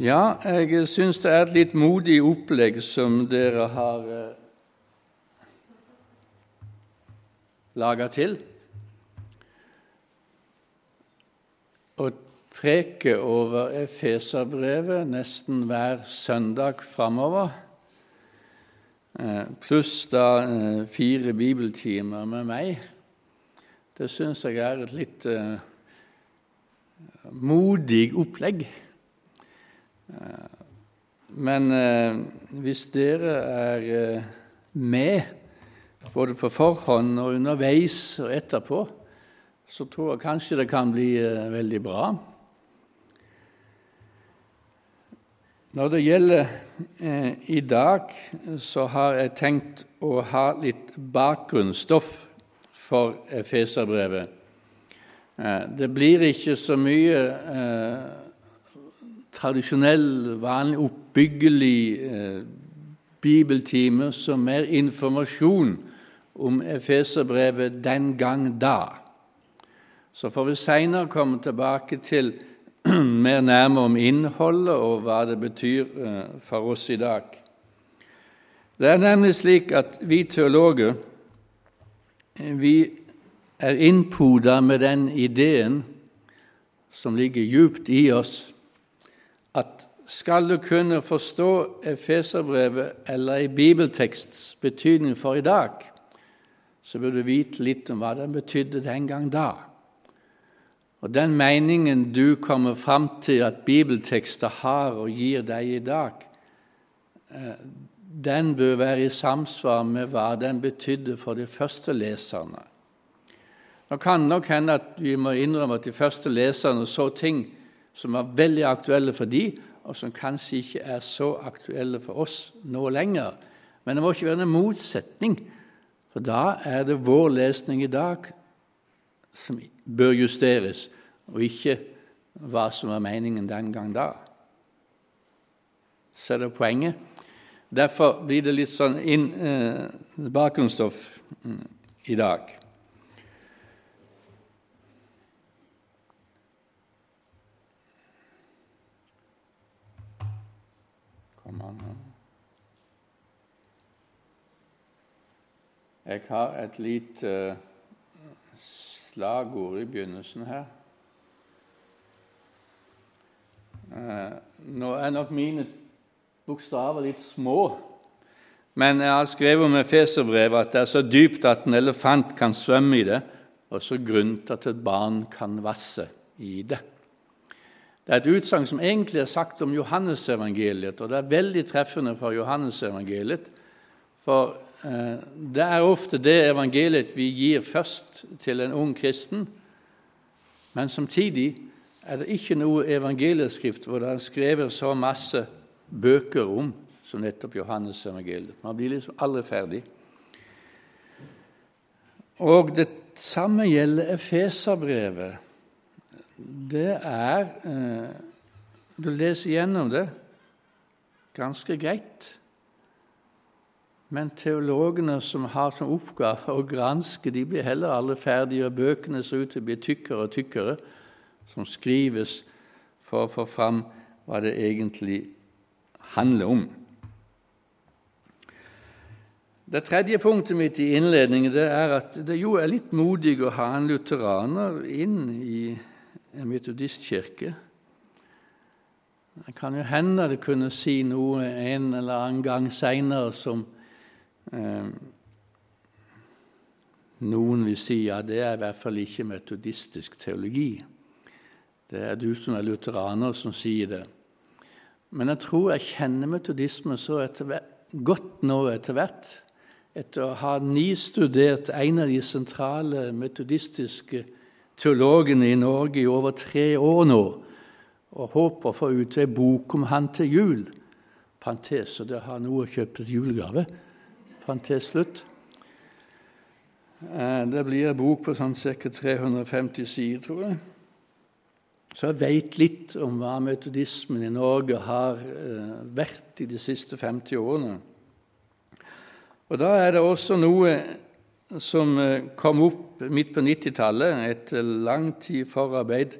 Ja, jeg syns det er et litt modig opplegg som dere har eh, laga til. Å preke over Efeserbrevet nesten hver søndag framover, eh, pluss da eh, fire bibeltimer med meg, det syns jeg er et litt eh, modig opplegg. Men eh, hvis dere er eh, med, både på forhånd og underveis og etterpå, så tror jeg kanskje det kan bli eh, veldig bra. Når det gjelder eh, i dag, så har jeg tenkt å ha litt bakgrunnsstoff for Efeserbrevet. Eh, det blir ikke så mye eh, tradisjonell, vanlig, oppbyggelig eh, bibeltime som mer informasjon om Efeserbrevet den gang da. Så får vi seinere komme tilbake til mer nærmere om innholdet og hva det betyr eh, for oss i dag. Det er nemlig slik at vi teologer eh, vi er innpoda med den ideen som ligger djupt i oss, at skal du kunne forstå Efeserbrevet eller i bibelteksts betydning for i dag, så bør du vite litt om hva den betydde den gang da. Og Den meningen du kommer fram til at bibeltekster har og gir deg i dag, eh, den bør være i samsvar med hva den betydde for de første leserne. Nå kan det nok hende at vi må innrømme at de første leserne så ting som var veldig aktuelle for de, og som kanskje ikke er så aktuelle for oss nå lenger. Men det må ikke være en motsetning, for da er det vår lesning i dag som bør justeres, og ikke hva som var meningen den gang da. Så er det poenget? Derfor blir det litt sånn inn, eh, bakgrunnsstoff mm, i dag. Jeg har et lite slagord i begynnelsen her. Eh, nå er nok mine bokstaver litt små, men jeg har skrevet om Efeserbrevet at det er så dypt at en elefant kan svømme i det, og så grunt at et barn kan vasse i det. Det er et utsagn som egentlig er sagt om Johannesevangeliet, og det er veldig treffende for Johannesevangeliet. For eh, det er ofte det evangeliet vi gir først til en ung kristen, men samtidig er det ikke noe evangelieskrift hvor det er skrevet så masse bøker om som nettopp Johannesevangeliet. Man blir liksom aldri ferdig. Og det samme gjelder Efeserbrevet det er eh, Du leser gjennom det ganske greit. Men teologene som har som oppgave å granske, de blir heller aldri ferdige, og bøkene ser ut til å bli tykkere og tykkere, som skrives for å få fram hva det egentlig handler om. Det tredje punktet mitt i innledningen det er at det jo er litt modig å ha en lutheraner inn i en metodistkirke. Det kan jo hende det kunne si noe en eller annen gang seinere som eh, noen vil si ja, det er i hvert fall ikke metodistisk teologi. Det er du som er lutheraner, som sier det. Men jeg tror jeg kjenner metodisme så hvert, godt nå etter hvert, etter å ha nistudert en av de sentrale metodistiske teologene i Norge i over tre år nå og håper å få ut ei bok om han til jul. Parentes, og det har noe kjøpt et julegave. Parentes slutt. Eh, det blir ei bok på sånn ca. 350 sider, tror jeg. Så jeg veit litt om hva metodismen i Norge har eh, vært i de siste 50 årene. Og Da er det også noe som eh, kom opp midt på 90-tallet, etter lang tid forarbeid,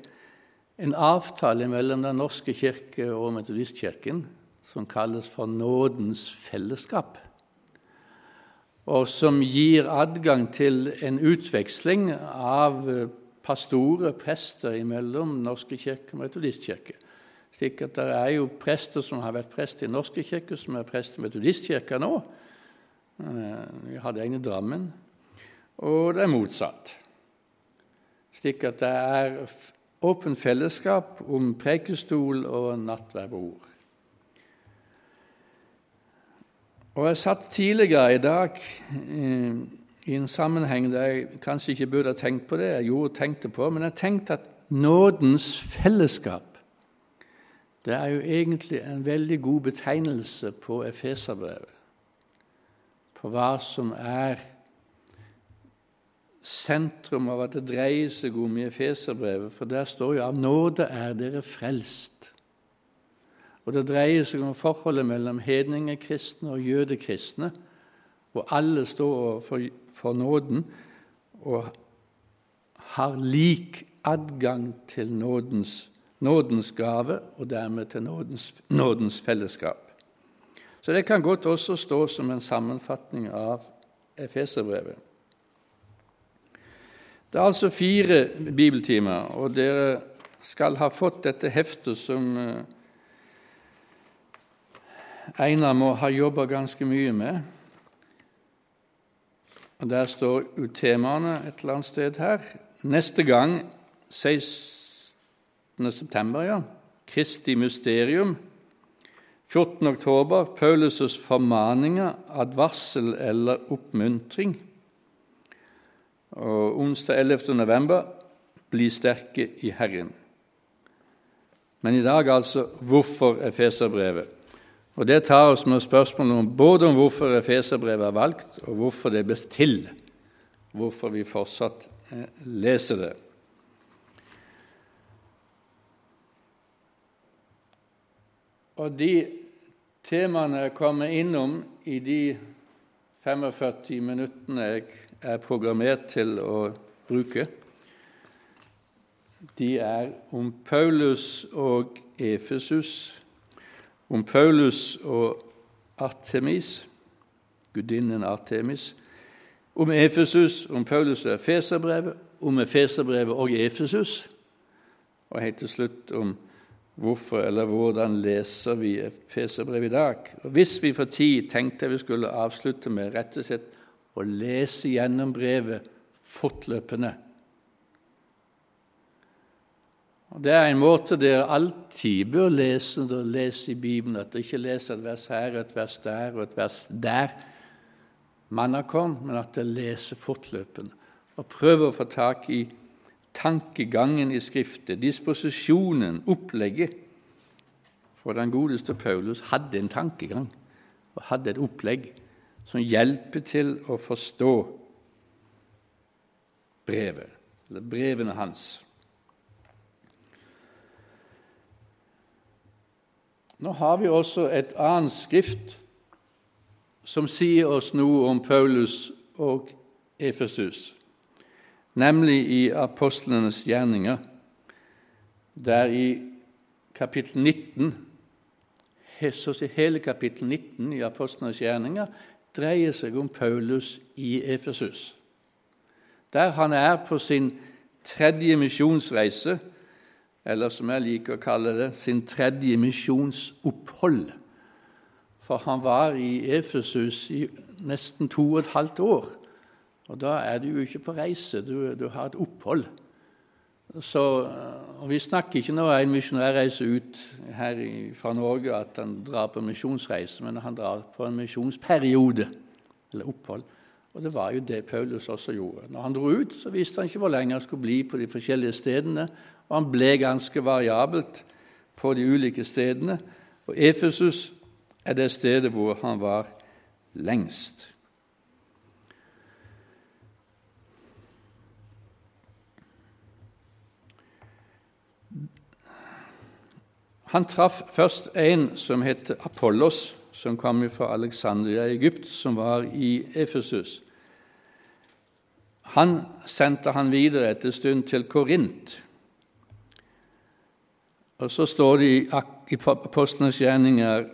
en avtale mellom Den norske kirke og Metodistkirken som kalles for Nådens fellesskap, og som gir adgang til en utveksling av pastorer, prester, imellom Norske kirke og Metodistkirke. Slik at det er jo prester som har vært prest i Norske kirke, som er prest i Metodistkirka nå. Eh, vi hadde en i Drammen. Og det er motsatt. Slik at det er åpent fellesskap om prekestol og nattverdbord. Og Jeg satt tidligere i dag eh, i en sammenheng der jeg kanskje ikke burde ha tenkt på det, jeg gjorde tenkte på, men jeg tenkte at nådens fellesskap det er jo egentlig en veldig god betegnelse på Efeserbrevet, på hva som er sentrum av at det dreier seg om i Efeserbrevet, for der står jo 'av nåde er dere frelst'. Og det dreier seg om forholdet mellom hedningekristne og jødekristne, hvor alle står for, for nåden og har lik adgang til nådens, nådens gave og dermed til nådens, nådens fellesskap. Så det kan godt også stå som en sammenfatning av Efeserbrevet. Det er altså fire bibeltimer, og dere skal ha fått dette heftet som eh, Einar må ha jobba ganske mye med. Og Der står temaene et eller annet sted her. Neste gang, 16. september, ja. Kristi mysterium. 14. oktober, Paulus' formaninger, advarsel eller oppmuntring. Og onsdag 11. november, bli sterke i Herren. Men i dag altså hvorfor Efeserbrevet. Og Det tar oss med spørsmålet om både om hvorfor Efeserbrevet er valgt, og hvorfor det er til, hvorfor vi fortsatt eh, leser det. Og de temaene jeg kommer innom i de 45 minuttene jeg er programmert til å bruke, de er om Paulus og Efesus om Paulus og Artemis, gudinnen Artemis, om Efesus, om Paulus og Efeserbrevet, om Efeserbrevet og Efesus, og helt til slutt om hvorfor eller hvordan leser vi Efeserbrevet i dag. Og Hvis vi for tid, tenkte vi skulle avslutte med rett og slett å lese gjennom brevet fortløpende det er en måte dere alltid bør lese når dere leser i Bibelen, at dere ikke leser et vers her, et vers der og et vers der, mannakorn, men at dere leser fortløpende og prøver å få tak i tankegangen i Skriftet, disposisjonen, opplegget. For den godeste Paulus hadde en tankegang og hadde et opplegg som hjelper til å forstå brevet, eller brevene hans. Nå har vi også et annet skrift som sier oss noe om Paulus og Efesus, nemlig i apostlenes gjerninger, der i kapittel 19 så Hele kapittel 19 i apostlenes gjerninger dreier seg om Paulus i Efesus, der han er på sin tredje misjonsreise eller som jeg liker å kalle det, sin tredje misjonsopphold. For han var i Efesus i nesten to og et halvt år. Og da er du jo ikke på reise, du, du har et opphold. Så, og Vi snakker ikke når en misjonær reiser ut her fra Norge, at han drar på misjonsreise, men han drar på en misjonsperiode, eller opphold. Og Det var jo det Paulus også gjorde. Når han dro ut, så visste han ikke hvor lenge han skulle bli på de forskjellige stedene, og han ble ganske variabelt på de ulike stedene. Og Efesus er det stedet hvor han var lengst. Han traff først en som het Apollos, som kom fra Alexandria i Egypt, som var i Efesus. Han sendte han videre etter stund til Korint. Og så står det i Apostlenes gjerninger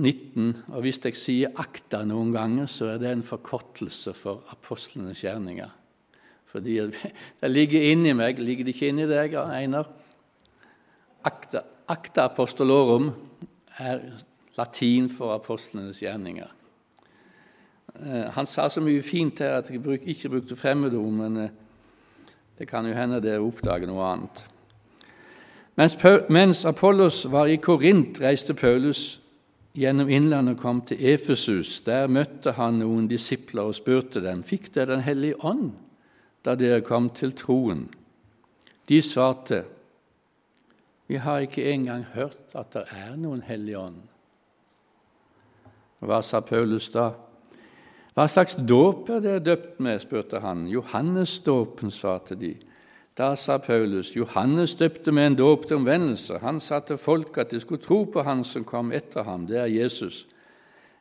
19, og hvis jeg sier akta noen ganger, så er det en forkortelse for apostlenes gjerninger. Fordi det ligger inni meg, ligger det ikke inni deg, Einar? Akta, akta apostolorum er latin for apostlenes gjerninger. Eh, han sa så mye fint her at jeg ikke brukte fremmedord, men eh, det kan jo hende dere oppdager noe annet. Mens Apollos var i Korint, reiste Paulus gjennom innlandet og kom til Efesus. Der møtte han noen disipler og spurte dem fikk dere Den hellige ånd da dere kom til troen. De svarte, vi har ikke engang hørt at det er noen hellig ånd. Hva sa Paulus da? Hva slags dåp er dere døpt med? spurte han. Johannesdåpen, svarte de. Da sa Paulus, Johannes døpte med en dåp til omvendelse. Han sa til folk at de skulle tro på Han som kom etter ham, det er Jesus.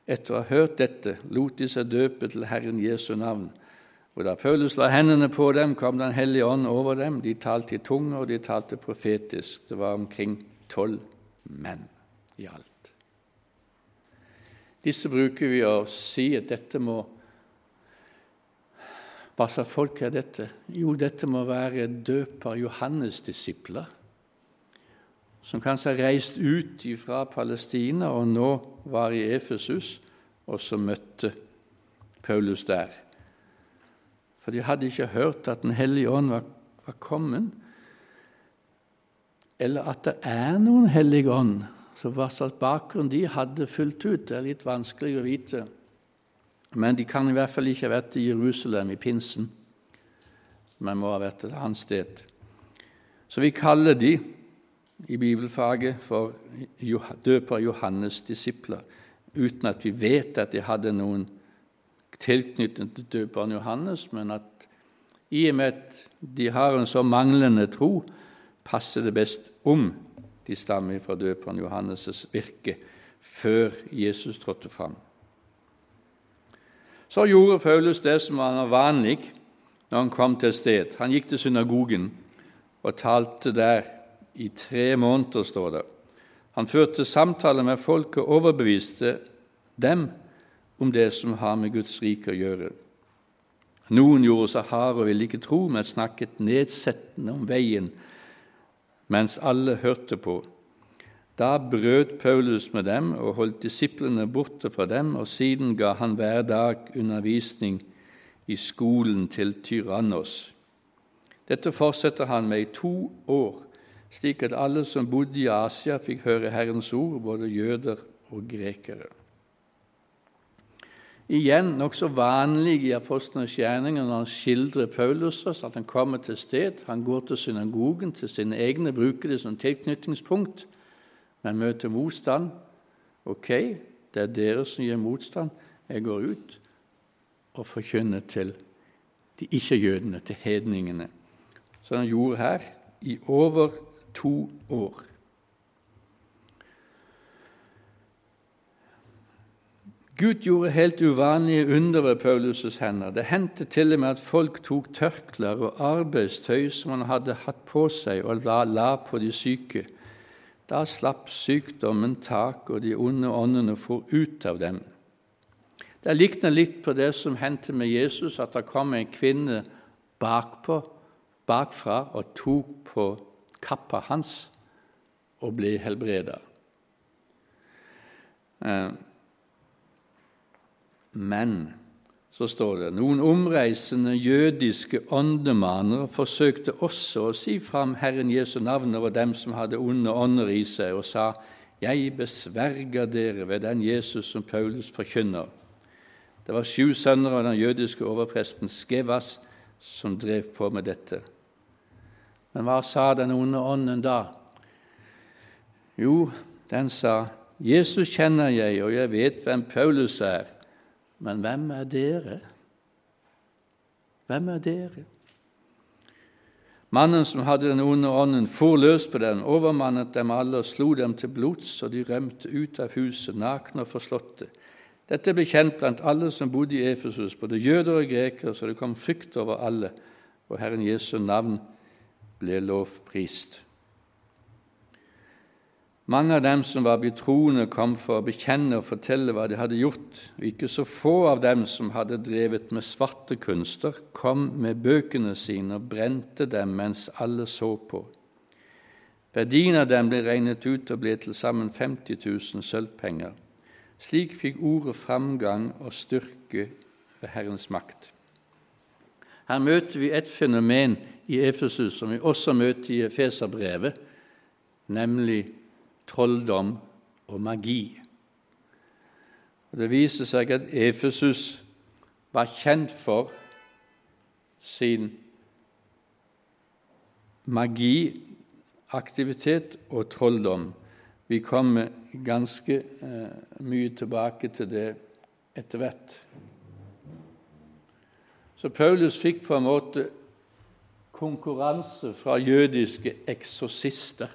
Etter å ha hørt dette lot de seg døpe til Herren Jesu navn. Og Da Paulus la hendene på dem, kom Den hellige ånd over dem. De talte i tunge, og de talte profetisk. Det var omkring tolv menn i alt. Disse bruker vi å si at dette må hva slags folk er dette? Jo, dette må være døper Johannes-disipler, som kanskje har reist ut fra Palestina og nå var i Efesus, og så møtte Paulus der. For de hadde ikke hørt at Den hellige ånd var, var kommet, eller at det er noen hellig ånd. Så hva slags bakgrunn de hadde fullt ut, det er litt vanskelig å vite. Men de kan i hvert fall ikke ha vært i Jerusalem i pinsen, men må ha vært et annet sted. Så vi kaller de i bibelfaget for døper Johannes' disipler, uten at vi vet at de hadde noen tilknytning til døperen Johannes, men at i og med at de har en så manglende tro, passer det best om de stammer fra døperen Johannes' virke før Jesus trådte fram. Så gjorde Paulus det som var vanlig når han kom til et sted. Han gikk til synagogen og talte der i tre måneder, står det. Han førte samtaler med folk og overbeviste dem om det som har med Guds rike å gjøre. Noen gjorde seg harde og ville ikke tro, men snakket nedsettende om veien mens alle hørte på. Da brøt Paulus med dem og holdt disiplene borte fra dem, og siden ga han hver dag undervisning i skolen til Tyrannos. Dette fortsetter han med i to år, slik at alle som bodde i Asia, fikk høre Herrens ord, både jøder og grekere. Igjen nokså vanlig i apostlenes gjerninger når han skildrer Paulus, at han kommer til sted, han går til synagogen, til sine egne, bruker det som tilknytningspunkt men møter motstand. Ok, det er dere som gir motstand. Jeg går ut og forkynner til de ikke-jødene, til hedningene. Som han gjorde her i over to år. Gud gjorde helt uvanlige under ved Paulus' hender. Det hendte til og med at folk tok tørklær og arbeidstøy som han hadde hatt på seg, og la, på de syke. Da slapp sykdommen tak, og de onde åndene for ut av dem. Det likner litt på det som hendte med Jesus, at det kom en kvinne bakpå, bakfra og tok på kappa hans og ble helbreda. Eh, men så står det noen omreisende jødiske åndemanere forsøkte også å si fram Herren Jesu navn over dem som hadde onde ånder i seg, og sa:" Jeg besverger dere ved den Jesus som Paulus forkynner. Det var sju sønner av den jødiske overpresten Skevas som drev på med dette. Men hva sa den onde ånden da? Jo, den sa, Jesus kjenner jeg, og jeg vet hvem Paulus er men hvem er dere? Hvem er dere? Mannen som hadde den onde ånden, for løs på dem, overmannet dem alle og slo dem til blods, og de rømte ut av huset, nakne og forslåtte. Dette ble kjent blant alle som bodde i Efesus, både jøder og grekere, så det kom frykt over alle, og Herren Jesu navn ble lovprist. Mange av dem som var betroende, kom for å bekjenne og fortelle hva de hadde gjort, og ikke så få av dem som hadde drevet med svarte kunster, kom med bøkene sine og brente dem mens alle så på. Verdien av dem ble regnet ut og ble til sammen 50 000 sølvpenger. Slik fikk ordet framgang og styrke ved Herrens makt. Her møter vi et fenomen i Efesus som vi også møter i Efeserbrevet, nemlig trolldom og magi. Og Det viser seg at Efesus var kjent for sin magiaktivitet og trolldom. Vi kommer ganske eh, mye tilbake til det etter hvert. Så Paulus fikk på en måte konkurranse fra jødiske eksorsister.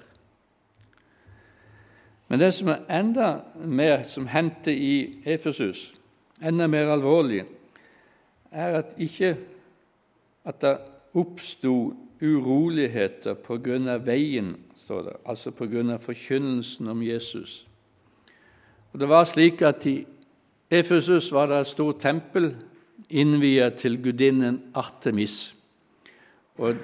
Men det som er enda mer som hendte i Efesus, enda mer alvorlig, er at ikke at det oppsto uroligheter på grunn av veien, står det, altså på grunn av forkynnelsen om Jesus. Og Det var slik at i Efesus var det et stort tempel innviet til gudinnen Artemis. Og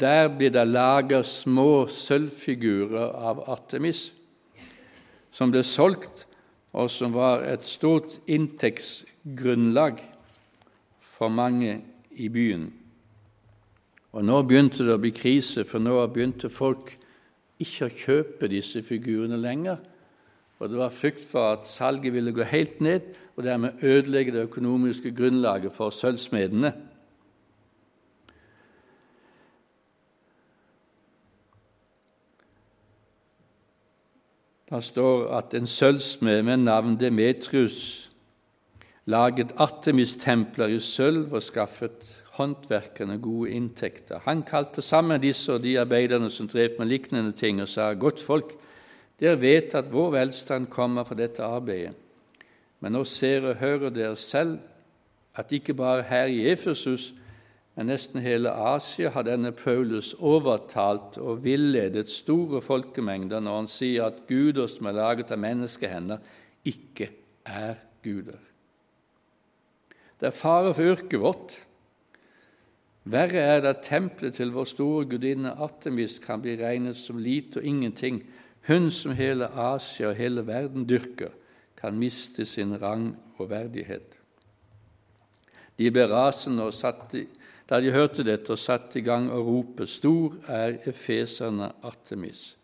Der blir det laget små sølvfigurer av Artemis som ble solgt, og som var et stort inntektsgrunnlag for mange i byen. Og Nå begynte det å bli krise, for nå begynte folk ikke å kjøpe disse figurene lenger. Og Det var frykt for at salget ville gå helt ned, og dermed ødelegge det økonomiske grunnlaget for sølvsmedene. Det står at en sølvsmed med navn Demetrius laget Artemis-templer i sølv og skaffet håndverkerne gode inntekter. Han kalte sammen disse og de arbeiderne som drev med lignende ting, og sa:" Godt folk, dere vet at vår velstand kommer fra dette arbeidet. Men nå ser og hører dere selv at ikke bare her i Efesus, men nesten hele Asia har denne Paulus overtalt og villedet store folkemengder når han sier at guder som er laget av menneskehender, ikke er guder. Det er fare for yrket vårt. Verre er det at tempelet til vår store gudinne Artemis kan bli regnet som lite og ingenting. Hun som hele Asia og hele verden dyrker, kan miste sin rang og verdighet. De ble rasende og satte da de hørte dette og satte i gang å rope 'Stor er efeserne Artemis'.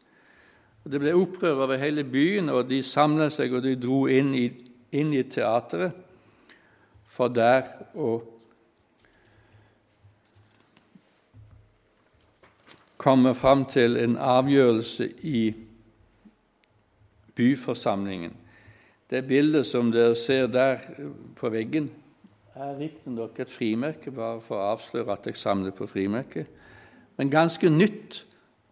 Og det ble opprør over hele byen, og de samlet seg og de dro inn i, inn i teateret, for der å komme fram til en avgjørelse i byforsamlingen. Det bildet som dere ser der på veggen, er riktignok et frimerke, bare for å avsløre at jeg samler på frimerke, men ganske nytt,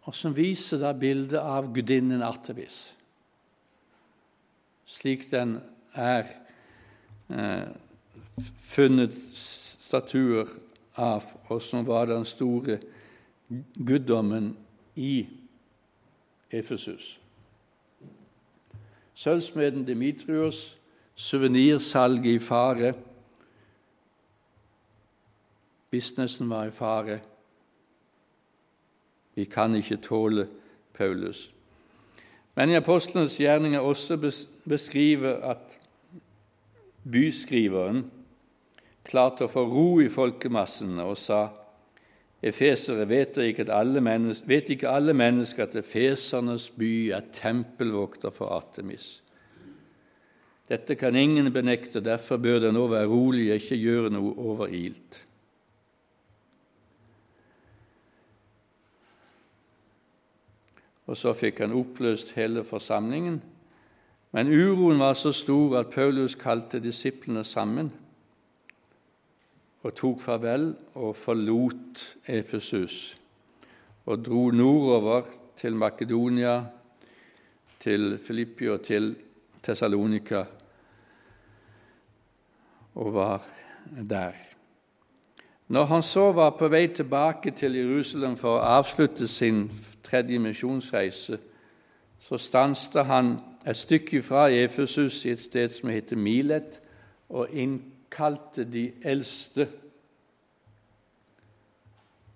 og som viser da bildet av gudinnen Artemis, slik den er eh, funnet statuer av, og som var den store guddommen i Efesus. Sølvsmeden Dimitrios, suvenirsalget i fare, Businessen var i fare. Vi kan ikke tåle Paulus. Men i apostlenes gjerninger også beskriver at byskriveren klarte å få ro i folkemassene og sa Efesere vet ikke, vet ikke alle mennesker at efesernes by er tempelvokter for Artemis. Dette kan ingen benekte, derfor bør det nå være rolig og ikke gjøre noe overilt. Og så fikk han oppløst hele forsamlingen. Men uroen var så stor at Paulus kalte disiplene sammen og tok farvel og forlot Efesus og dro nordover til Makedonia, til Filippi og til Tessalonika og var der. Når han så var på vei tilbake til Jerusalem for å avslutte sin tredje misjonsreise, så stanset han et stykke fra Efesus i et sted som heter Milet, og innkalte de eldste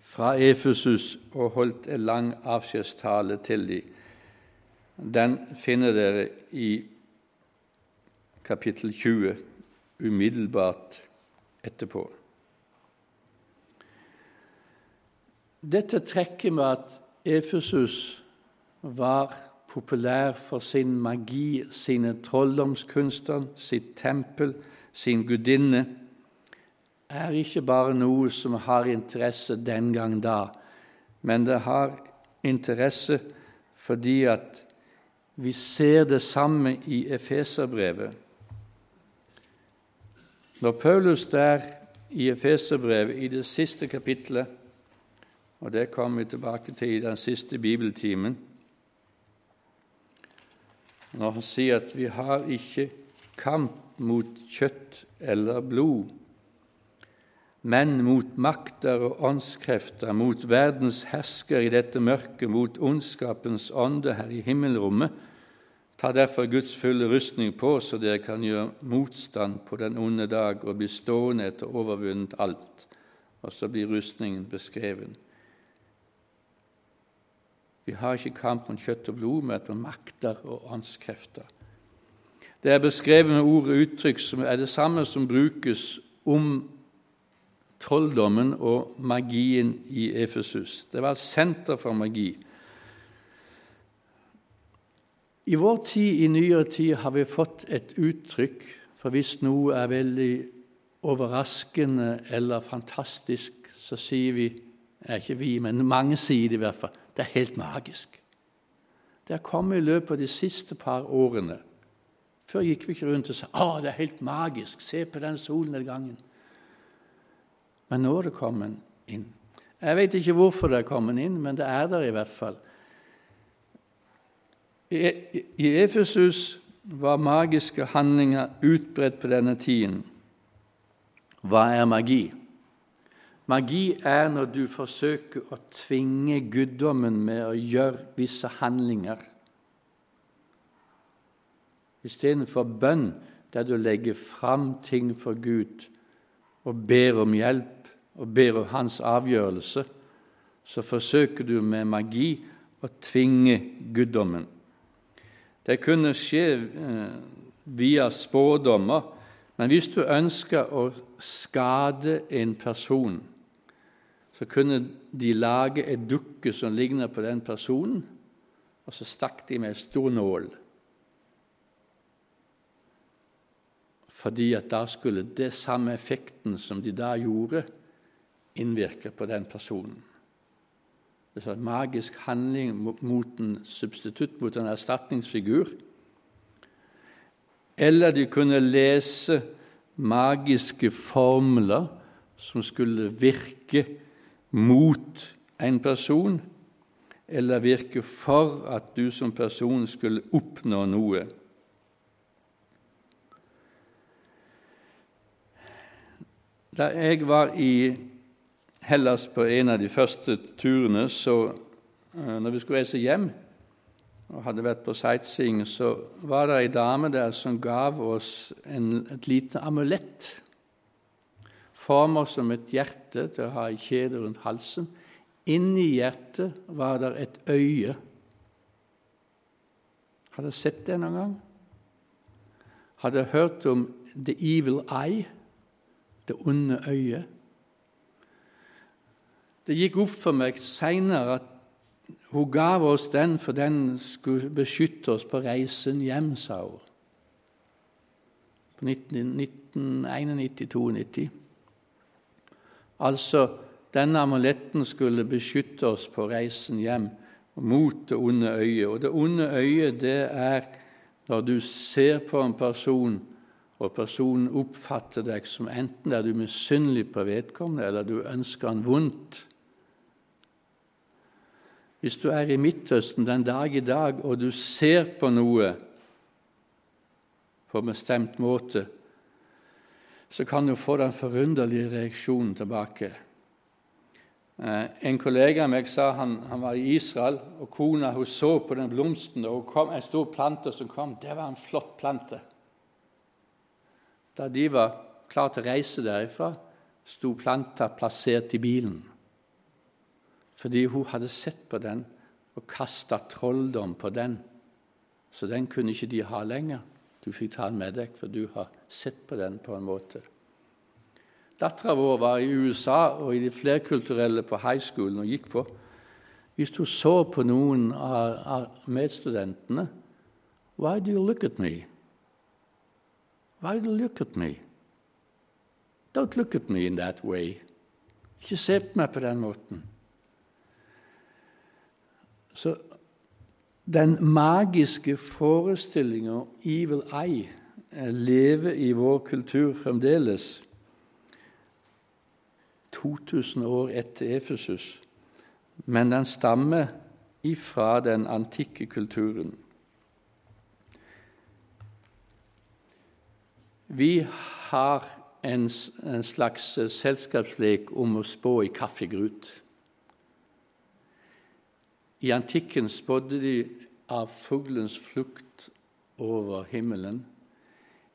fra Efesus og holdt en lang avskjedstale til dem. Den finner dere i kapittel 20, umiddelbart etterpå. Dette trekker med at Efesus var populær for sin magi, sine trolldomskunster, sitt tempel, sin gudinne, er ikke bare noe som har interesse den gang da, men det har interesse fordi at vi ser det samme i Efeserbrevet. Når Paulus der i Efeserbrevet, i det siste kapitlet, og det kommer vi tilbake til i den siste bibeltimen, når han sier at vi har ikke kamp mot kjøtt eller blod, men mot makter og åndskrefter, mot verdens hersker i dette mørket, mot ondskapens ånde her i himmelrommet. Ta derfor Guds fulle rustning på, så dere kan gjøre motstand på den onde dag og bli stående etter overvunnet alt. Og så blir rustningen beskrevet. Vi har ikke kamp om kjøtt og blod, men om makter og åndskrefter. Det er beskrevet med ord og uttrykk som er det samme som brukes om trolldommen og magien i Efesus. Det var et senter for magi. I vår tid, i nyere tid, har vi fått et uttrykk for hvis noe er veldig overraskende eller fantastisk, så sier vi ikke vi, men mange sier det i hvert fall det er helt magisk. Det har kommet i løpet av de siste par årene. Før gikk vi ikke rundt og sa 'Å, det er helt magisk. Se på den solnedgangen.' Men nå er det kommet inn. Jeg vet ikke hvorfor det er kommet inn, men det er der i hvert fall. I Efesus var magiske handlinger utbredt på denne tiden. Hva er magi? Magi er når du forsøker å tvinge guddommen med å gjøre visse handlinger. Istedenfor bønn, der du legger fram ting for Gud og ber om hjelp og ber om hans avgjørelse, så forsøker du med magi å tvinge guddommen. Det kunne skje eh, via spådommer, men hvis du ønsker å skade en person, så kunne de lage et dukke som lignet på den personen, og så stakk de med en stor nål. Fordi at da skulle det samme effekten som de da gjorde, innvirke på den personen. Det er en magisk handling mot en substitutt, mot en erstatningsfigur. Eller de kunne lese magiske formler som skulle virke mot en person eller virke for at du som person skulle oppnå noe. Da jeg var i Hellas på en av de første turene, så eh, når vi skulle reise hjem og hadde vært på sightseeing, så var det ei dame der som gav oss en, et lite amulett former som et hjerte til å ha ei kjede rundt halsen. Inni hjertet var det et øye. Har dere sett det noen gang? Har dere hørt om the evil eye, det onde øyet? Det gikk opp for meg seinere at hun gav oss den for den skulle beskytte oss på reisen hjem, sa hun. På 1991-92. Altså, denne amuletten skulle beskytte oss på reisen hjem mot det onde øyet. Og det onde øyet, det er når du ser på en person, og personen oppfatter deg som enten er du misunnelig på vedkommende, eller du ønsker han vondt. Hvis du er i Midtøsten den dag i dag, og du ser på noe på en bestemt måte, så kan du få den forunderlige reaksjonen tilbake. Eh, en kollega av meg sa han, han var i Israel, og kona hun så på den blomsten, og kom en stor plante som kom. Det var en flott plante. Da de var klar til å reise derifra, sto planta plassert i bilen. Fordi hun hadde sett på den og kasta trolldom på den. Så den kunne ikke de ha lenger. Du fikk ta den med deg, for du har sett på den på en måte. Dattera vår var i USA og i de flerkulturelle på high schoolen og gikk på. Hvis du så på noen av medstudentene Why do you look at me? Why do you look at me? Don't look at me in that way. Ikke se på meg på den måten. Så den magiske forestillinga 'evil eye' lever i vår kultur fremdeles. 2000 år etter Efesus, men den stammer ifra den antikke kulturen. Vi har en, slags selskapslek om å spå i kaffegrut. I antikken spådde de av fuglens flukt over himmelen.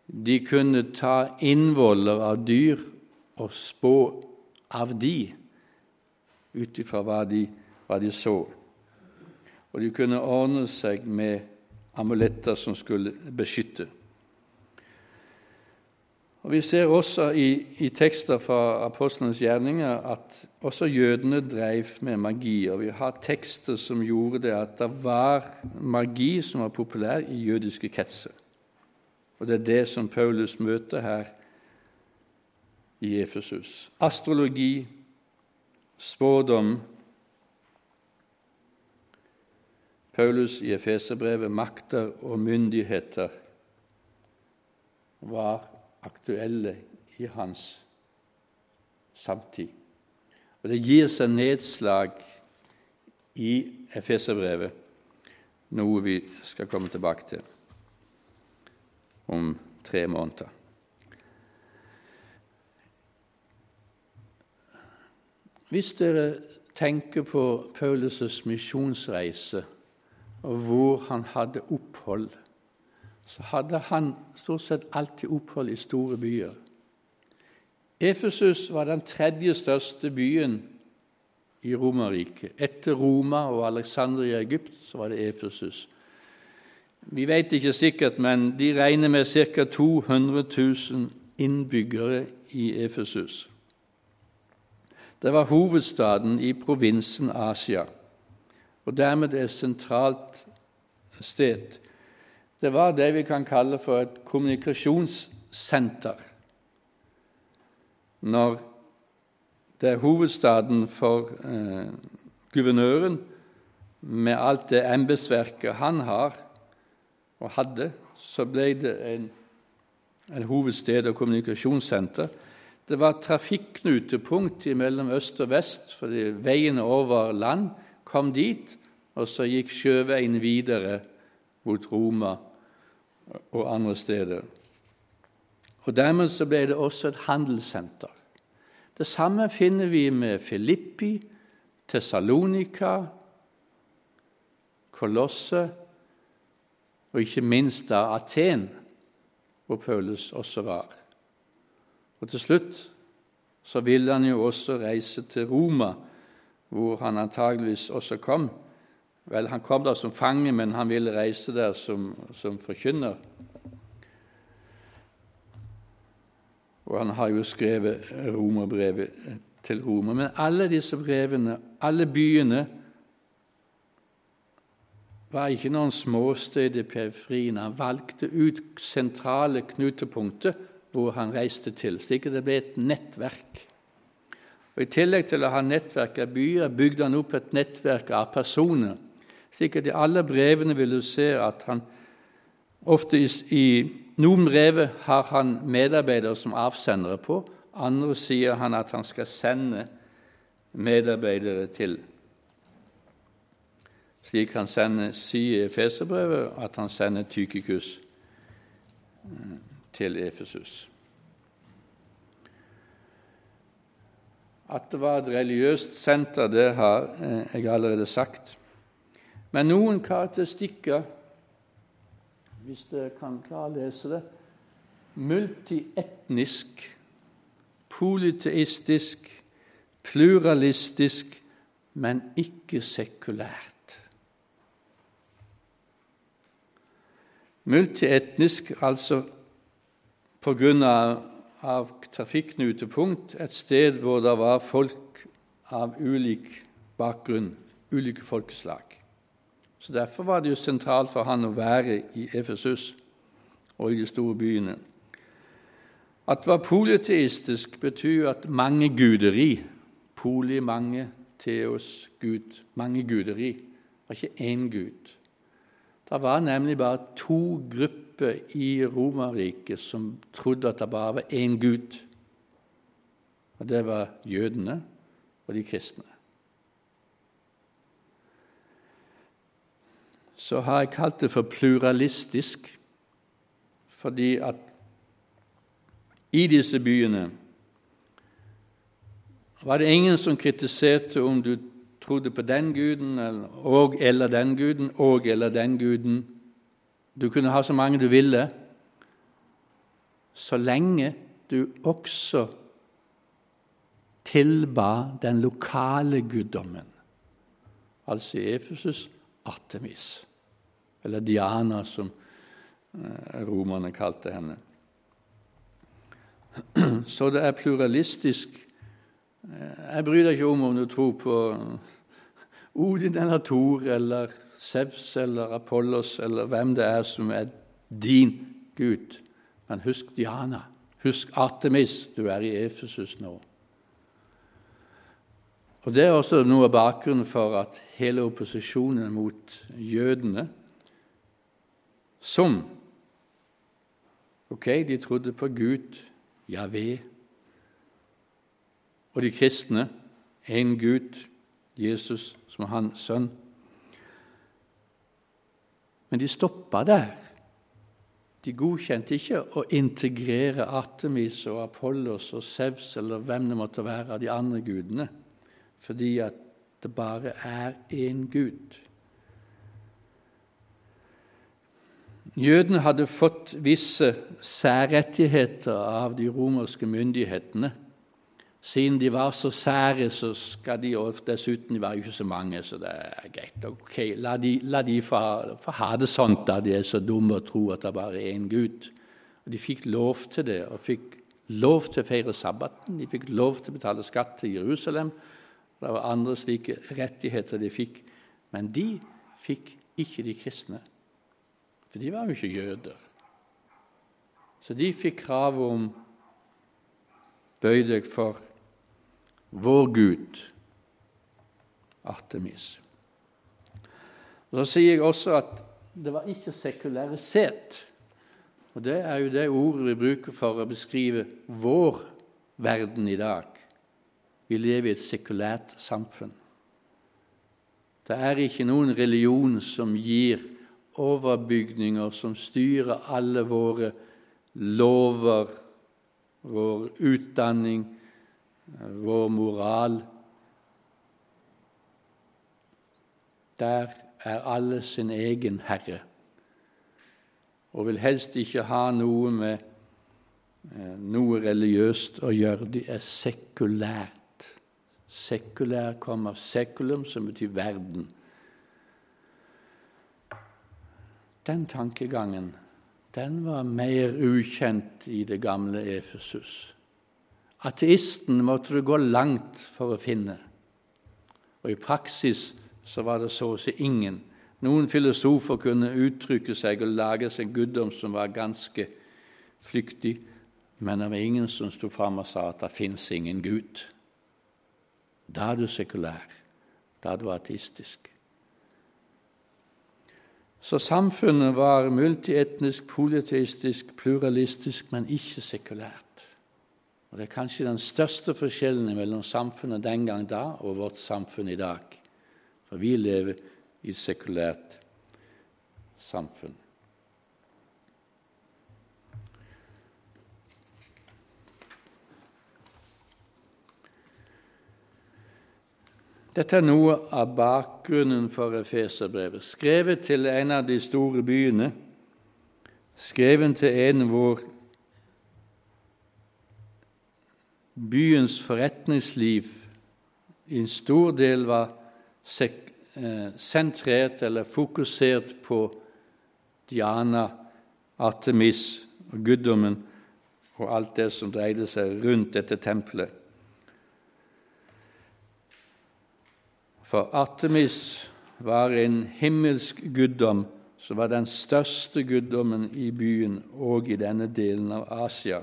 De kunne ta innvoller av dyr og spå av de, ut ifra hva, hva, de så. Og de kunne ordne seg med amuletter som skulle beskytte. Og Vi ser også i, i tekster fra apostlenes gjerninger at også jødene drev med magi. Og vi har tekster som gjorde det at det var magi som var populær i jødiske kretser. Og det er det som Paulus møter her i Efesus. Astrologi, spådom Paulus i Efeserbrevet makter og myndigheter var aktuelle i hans samtid. Og Det gir seg nedslag i Efeserbrevet, noe vi skal komme tilbake til om tre måneder. Hvis dere tenker på Paulus' misjonsreise og hvor han hadde opphold, så hadde han stort sett alltid opphold i store byer. Efesus var den tredje største byen i Romerriket. Etter Roma og Alexandria i Egypt så var det Efesus. Vi vet ikke sikkert, men de regner med ca. 200 000 innbyggere i Efesus. Det var hovedstaden i provinsen Asia, og dermed et sentralt sted. Det var det vi kan kalle for et kommunikasjonssenter. Når det er hovedstaden for eh, guvernøren, med alt det embetsverket han har og hadde, så ble det en, en hovedsted og kommunikasjonssenter. Det var trafikknutepunkt mellom øst og vest, fordi veiene over land kom dit, og så gikk sjøveien videre mot Roma og andre steder. Og Dermed så ble det også et handelssenter. Det samme finner vi med Filippi, Tessalonika, Kolosse og ikke minst da Aten, hvor Paulus også var. Og til slutt så ville han jo også reise til Roma, hvor han antageligvis også kom. Vel, han kom der som fange, men han ville reise der som, som forkynner. Og han har jo skrevet romerbrevet til Roma. Men alle disse brevene, alle byene, var ikke noen småsted i periferien. Han valgte ut sentrale knutepunkter hvor han reiste til, slik at det ble et nettverk. Og I tillegg til å ha nettverk av byer bygde han opp et nettverk av personer, at i alle brevene vil du se at han ofte i, i noen brev har han medarbeidere som avsendere på, andre sier han at han skal sende medarbeidere til. Slik han sender, sier i Efeserbrevet at han sender Tykikus eh, til Efesus. At det var et religiøst senter, det har eh, jeg allerede sagt. Men noen karakteristikker, hvis dere kan klarlese det Multietnisk, polyteistisk, pluralistisk, men ikke sekulært. Multietnisk, altså på grunn av, av trafikknutepunkt, et sted hvor det var folk av ulik bakgrunn, ulike folkeslag. Så Derfor var det jo sentralt for han å være i Efesus og i de store byene. At det var polyteistisk, betyr at mange guderi Poli, mange, teos, Gud. Mange guderi. Det var ikke én gud. Det var nemlig bare to grupper i Romerriket som trodde at det bare var én Gud. Og Det var jødene og de kristne. Så har jeg kalt det for pluralistisk, fordi at i disse byene var det ingen som kritiserte om du trodde på den guden og eller den guden og eller den guden. Du kunne ha så mange du ville, så lenge du også tilba den lokale guddommen, altså i Efesus Artemis, eller Diana, som eh, romerne kalte henne. Så det er pluralistisk Eh, jeg bryr deg ikke om om du tror på Odin eller Thor eller Sevs eller Apollos eller hvem det er som er din Gud. Men husk Diana. Husk Artemis. Du er i Efesus nå. Og Det er også noe av bakgrunnen for at hele opposisjonen mot jødene Som Ok, de trodde på Gud, Javé, og de kristne én Gud, Jesus som er hans sønn. Men de stoppa der. De godkjente ikke å integrere Artemis og Apollos og Sevs eller hvem det måtte være av de andre gudene, fordi at det bare er én Gud. Jødene hadde fått visse særrettigheter av de romerske myndighetene siden de var så sære, så skal de og dessuten de var jo ikke så mange, så det er greit. Ok, La de, la de få, ha det sånn da de er så dumme og tror at det bare er én Gud. Og De fikk lov til det, og fikk lov til å feire sabbaten. De fikk lov til å betale skatt til Jerusalem. Det var andre slike rettigheter de fikk. Men de fikk ikke de kristne, for de var jo ikke jøder. Så de fikk krav om Bøy deg for vår Gud, Artemis. Og Så sier jeg også at det var ikke sekularisert. Og Det er jo det ordet vi bruker for å beskrive vår verden i dag. Vi lever i et sekulært samfunn. Det er ikke noen religion som gir overbygninger, som styrer alle våre lover, vår utdanning, vår moral. Der er alle sin egen herre og vil helst ikke ha noe med eh, noe religiøst å gjøre. De er sekulært. Sekulær kommer sekulum, som betyr verden. Den tankegangen den var mer ukjent i det gamle Efesus. Ateisten måtte du gå langt for å finne. Og i praksis så var det så å si ingen. Noen filosofer kunne uttrykke seg og lage seg guddom som var ganske flyktig, men det var ingen som sto fram og sa at det fins ingen Gud. Da er du sekulær. Da er du ateistisk. Så samfunnet var multietnisk, politistisk, pluralistisk, men ikke sekulært. Og Det er kanskje den største forskjellen mellom samfunnet den gang da og vårt samfunn i dag. For vi lever i et sekulært samfunn. Dette er noe av bakgrunnen for Efeserbrevet, skrevet til en av de store byene, skrevet til en hvor byens forretningsliv i en stor del var eh, sentrert eller fokusert på Diana, Artemis og guddommen og alt det som dreide seg rundt dette tempelet. For Artemis var en himmelsk guddom som var den største guddommen i byen og i denne delen av Asia.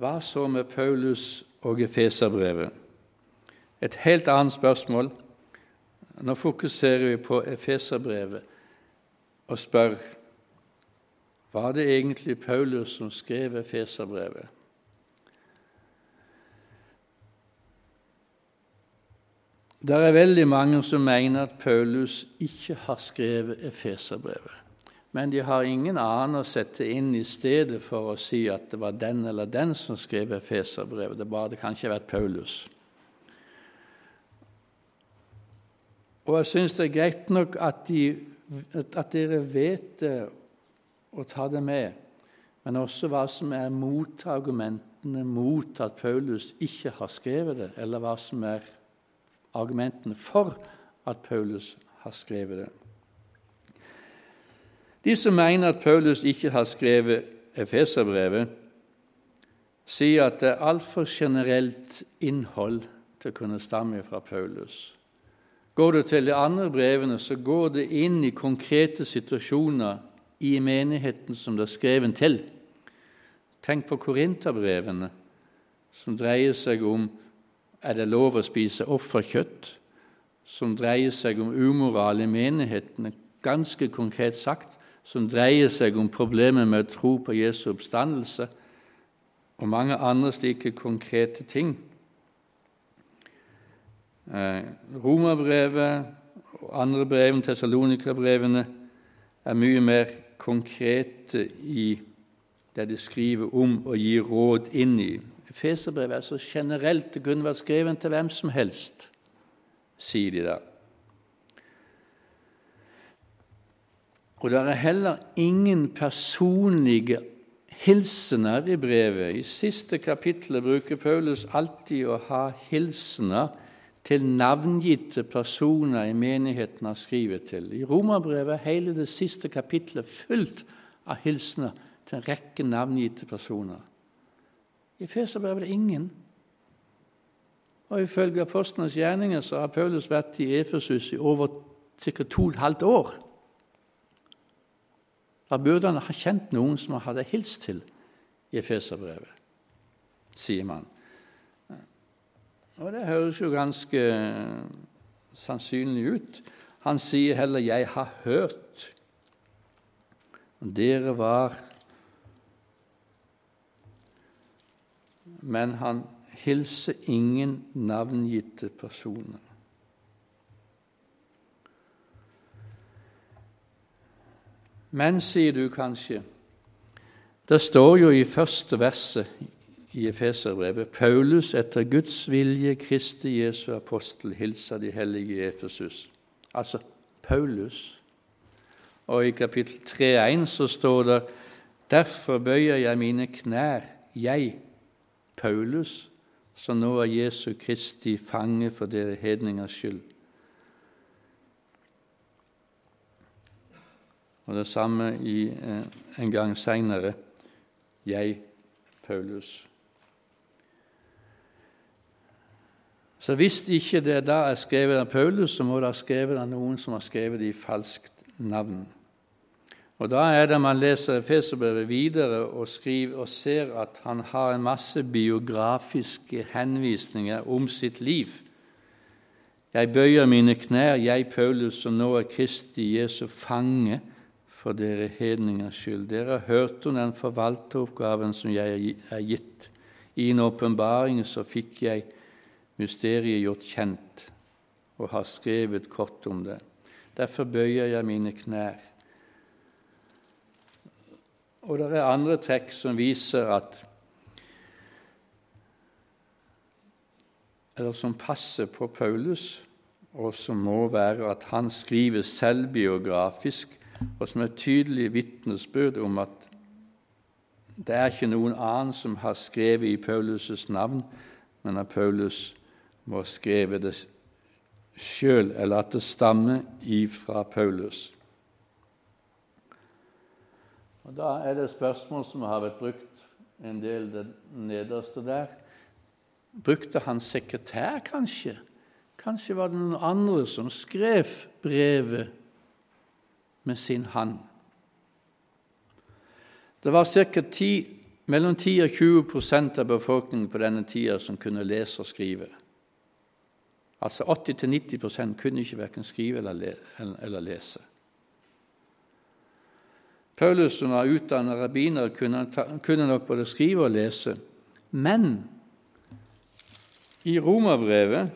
Hva så med Paulus og Efeserbrevet? Et helt annet spørsmål. Nå fokuserer vi på Efeserbrevet og spør var det egentlig Paulus som skrev Feserbrevet. Det er veldig mange som mener at Paulus ikke har skrevet Efeserbrevet. Men de har ingen annen å sette inn i stedet for å si at det var den eller den som skrev Efeserbrevet. Det, bare, det kan ikke ha vært Paulus. Og jeg syns det er greit nok at, de, at dere vet det å ta det med, men også hva som er motargumentene mot at Paulus ikke har skrevet det, eller hva som er argumentene for at Paulus har skrevet det. De som mener at Paulus ikke har skrevet Efeserbrevet, sier at det er altfor generelt innhold til å kunne stamme fra Paulus. Går du til de andre brevene, så går det inn i konkrete situasjoner i menigheten som det er skrevet til. Tenk på korinterbrevene, som dreier seg om er det lov å spise offerkjøtt, som dreier seg om umoral i menighetene, ganske konkret sagt, som dreier seg om problemet med å tro på Jesu oppstandelse, og mange andre slike konkrete ting. Eh, Romerbrevet og andre brev, Tessalonikerbrevene, er mye mer konkrete i det de skriver om og gir råd inn i. Feserbrevet er så generelt, det kunne vært skrevet til hvem som helst, sier de da. Og det er heller ingen personlige hilsener i brevet. I siste kapittel bruker Paulus alltid å ha hilsener til navngitte personer i menigheten har skrevet til. I Romerbrevet er hele det siste kapitlet fullt av hilsener til en rekke navngitte personer. I Feserbrevet er det ingen. Og Ifølge apostlenes gjerninger så har Paulus vært i Efesus i over ca. to og et halvt år. Da burde han ha kjent noen som han hadde hilst til i Efeserbrevet, sier man. Og det høres jo ganske sannsynlig ut. Han sier heller 'jeg har hørt'. Dere var Men han hilser ingen navngitte personer. Men, sier du kanskje, det står jo i første verset i Efeserbrevet Paulus etter Guds vilje, Kristi Jesu apostel, hilser de hellige i Efesus. Altså Paulus. Og i kapittel 3,1 så står det Derfor bøyer jeg mine knær, jeg, Paulus, som nå er Jesu Kristi fange for dere hedningers skyld. Og det samme i, eh, en gang seinere jeg, Paulus. Så hvis ikke det da er skrevet av Paulus, så må det ha skrevet av noen som har skrevet det i falskt navn. Og Da er det man leser Efeserbrevet videre og, skriver, og ser at han har en masse biografiske henvisninger om sitt liv. Jeg bøyer mine knær, jeg Paulus, som nå er Kristi Jesu fange for dere hedningers skyld. Dere har hørt om den forvalteroppgaven som jeg er gitt. I en åpenbaring så fikk jeg mysteriet gjort kjent og har skrevet kort om det. Derfor bøyer jeg mine knær. Og det er andre trekk som viser at Eller som passer på Paulus, og som må være at han skriver selvbiografisk, og som er tydelig vitnesbyrd om at det er ikke noen annen som har skrevet i Paulus' navn, men at Paulus må ha skrevet det sjøl, eller at det stammer ifra Paulus. Og Da er det et spørsmål som har vært brukt en del det nederste der. Brukte han sekretær, kanskje? Kanskje var det noen andre som skrev brevet med sin hand. Det var ca. mellom 10 og 20% av befolkningen på denne tida som kunne lese og skrive. Altså 80-90% kunne ikke verken skrive eller lese. Paulus, som var utdannet rabbiner, kunne nok både skrive og lese. Men i Romerbrevet,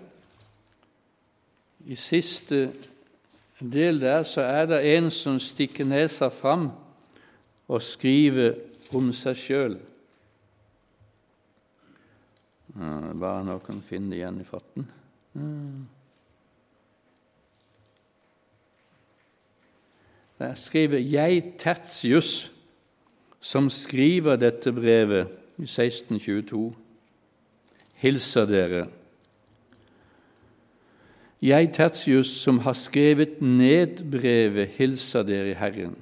i siste del der, så er det en som stikker nesa fram og skriver om seg sjøl. Bare noen finner det igjen i farten. Mm. Der skriver jeg, Tertius, som skriver dette brevet i 1622, hilser dere. Jeg, Tertius, som har skrevet ned brevet, hilser dere i Herren.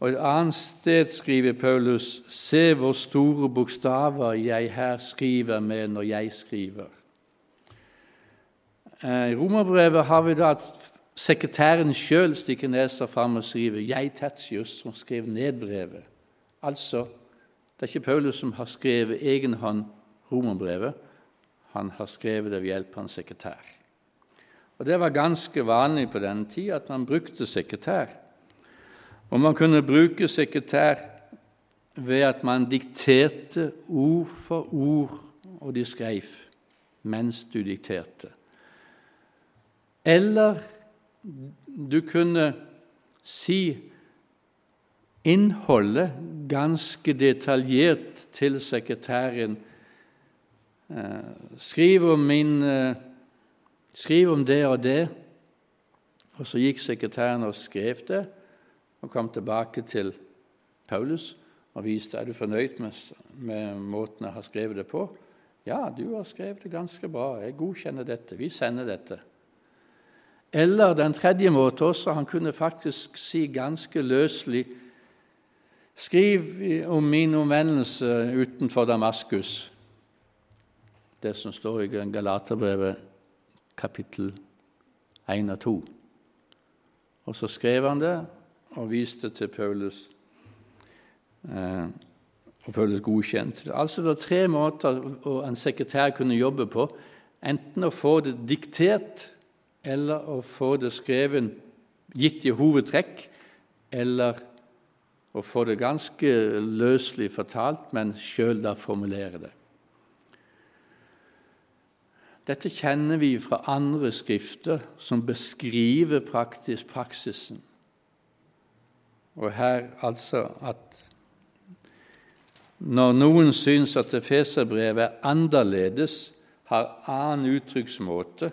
Og Et annet sted skriver Paulus.: Se hvor store bokstaver jeg her skriver med når jeg skriver. Eh, I Romerbrevet har vi da at sekretæren sjøl stikker nesa fram og skriver 'Jeg, Tertius', som skrev ned brevet. Altså, det er ikke Paulus som har skrevet egenhånd romerbrevet. Han har skrevet det ved hjelp av en sekretær. Og Det var ganske vanlig på denne tid at man brukte sekretær. Og man kunne bruke sekretær ved at man dikterte ord for ord, og de skrev mens du dikterte. Eller du kunne si innholdet ganske detaljert til sekretæren. Eh, skriv om, min, eh, skriv om det og det. Og så gikk sekretæren og skrev det og kom tilbake til Paulus og viste er du fornøyd med, med måten jeg har skrevet det på. Ja, du har skrevet det ganske bra. Jeg godkjenner dette. Vi sender dette. Eller den tredje måten også, han kunne faktisk si ganske løselig Skriv om min omvendelse utenfor Damaskus, det som står i Galaterbrevet kapittel 1 og 2. Og så skrev han det, og viste til Paulus. Eh, og Paulus godkjente det. Altså det var tre måter en sekretær kunne jobbe på. Enten å få det diktert, eller å få det skrevet gitt i hovedtrekk, eller å få det ganske løselig fortalt, men sjøl da formulere det. Dette kjenner vi fra andre skrifter som beskriver praktisk praksisen. Og her altså at når noen syns at Efeserbrevet er annerledes, har annen uttrykksmåte,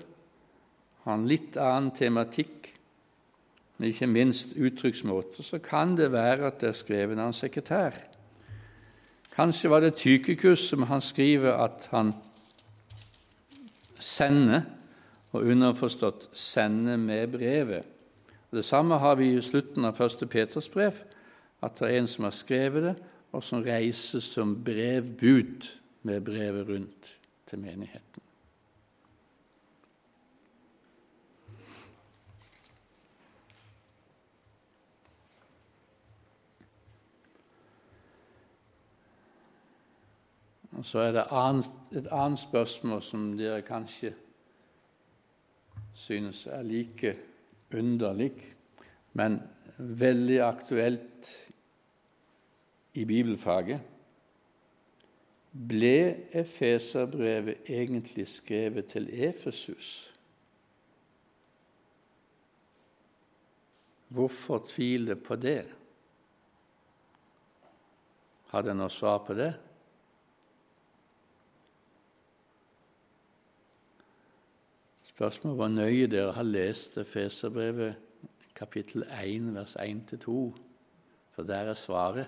har en litt annen tematikk, men ikke minst uttrykksmåte, så kan det være at det er skrevet av en sekretær. Kanskje var det Tykikus som han skriver at han sender, og underforstått sender med brevet. Det samme har vi i slutten av 1. Peters brev, at det er en som har skrevet det, og som reiser som brevbud med brevet rundt til menigheten. Og Så er det et annet spørsmål som dere kanskje synes er like underlig, men veldig aktuelt i bibelfaget. Ble Efeserbrevet egentlig skrevet til Efesus? Hvorfor tvile på det? Har dere noe svar på det? Spørsmålet var nøye dere har lest Feserbrevet kapittel 1, vers 1-2, for der er svaret.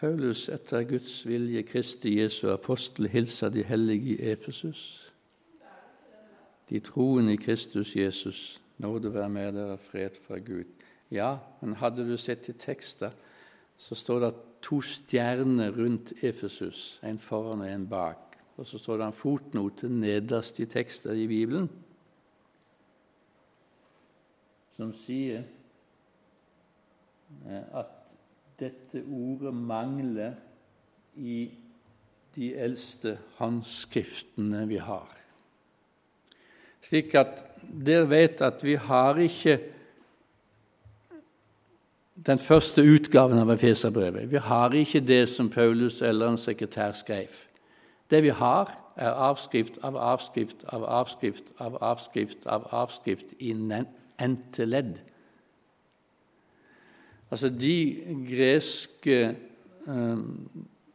Paulus etter Guds vilje, Kristi Jesu apostel, hilser de hellige i Efesus. De troende i Kristus Jesus, nåde være med dere, fred fra Gud. Ja, men hadde du sett i tekster, så står det to stjerner rundt Efesus, en foran og en bak. Og så står det en fotnote nederst i tekster i Bibelen som sier eh, at dette ordet mangler i de eldste håndskriftene vi har. Slik at dere vet at vi har ikke den første utgaven av Efeserbrevet. Vi har ikke det som Paulus eller en sekretær skrev. Det vi har, er avskrift av avskrift av avskrift av avskrift av avskrift i n-te ledd. Altså de greske eh,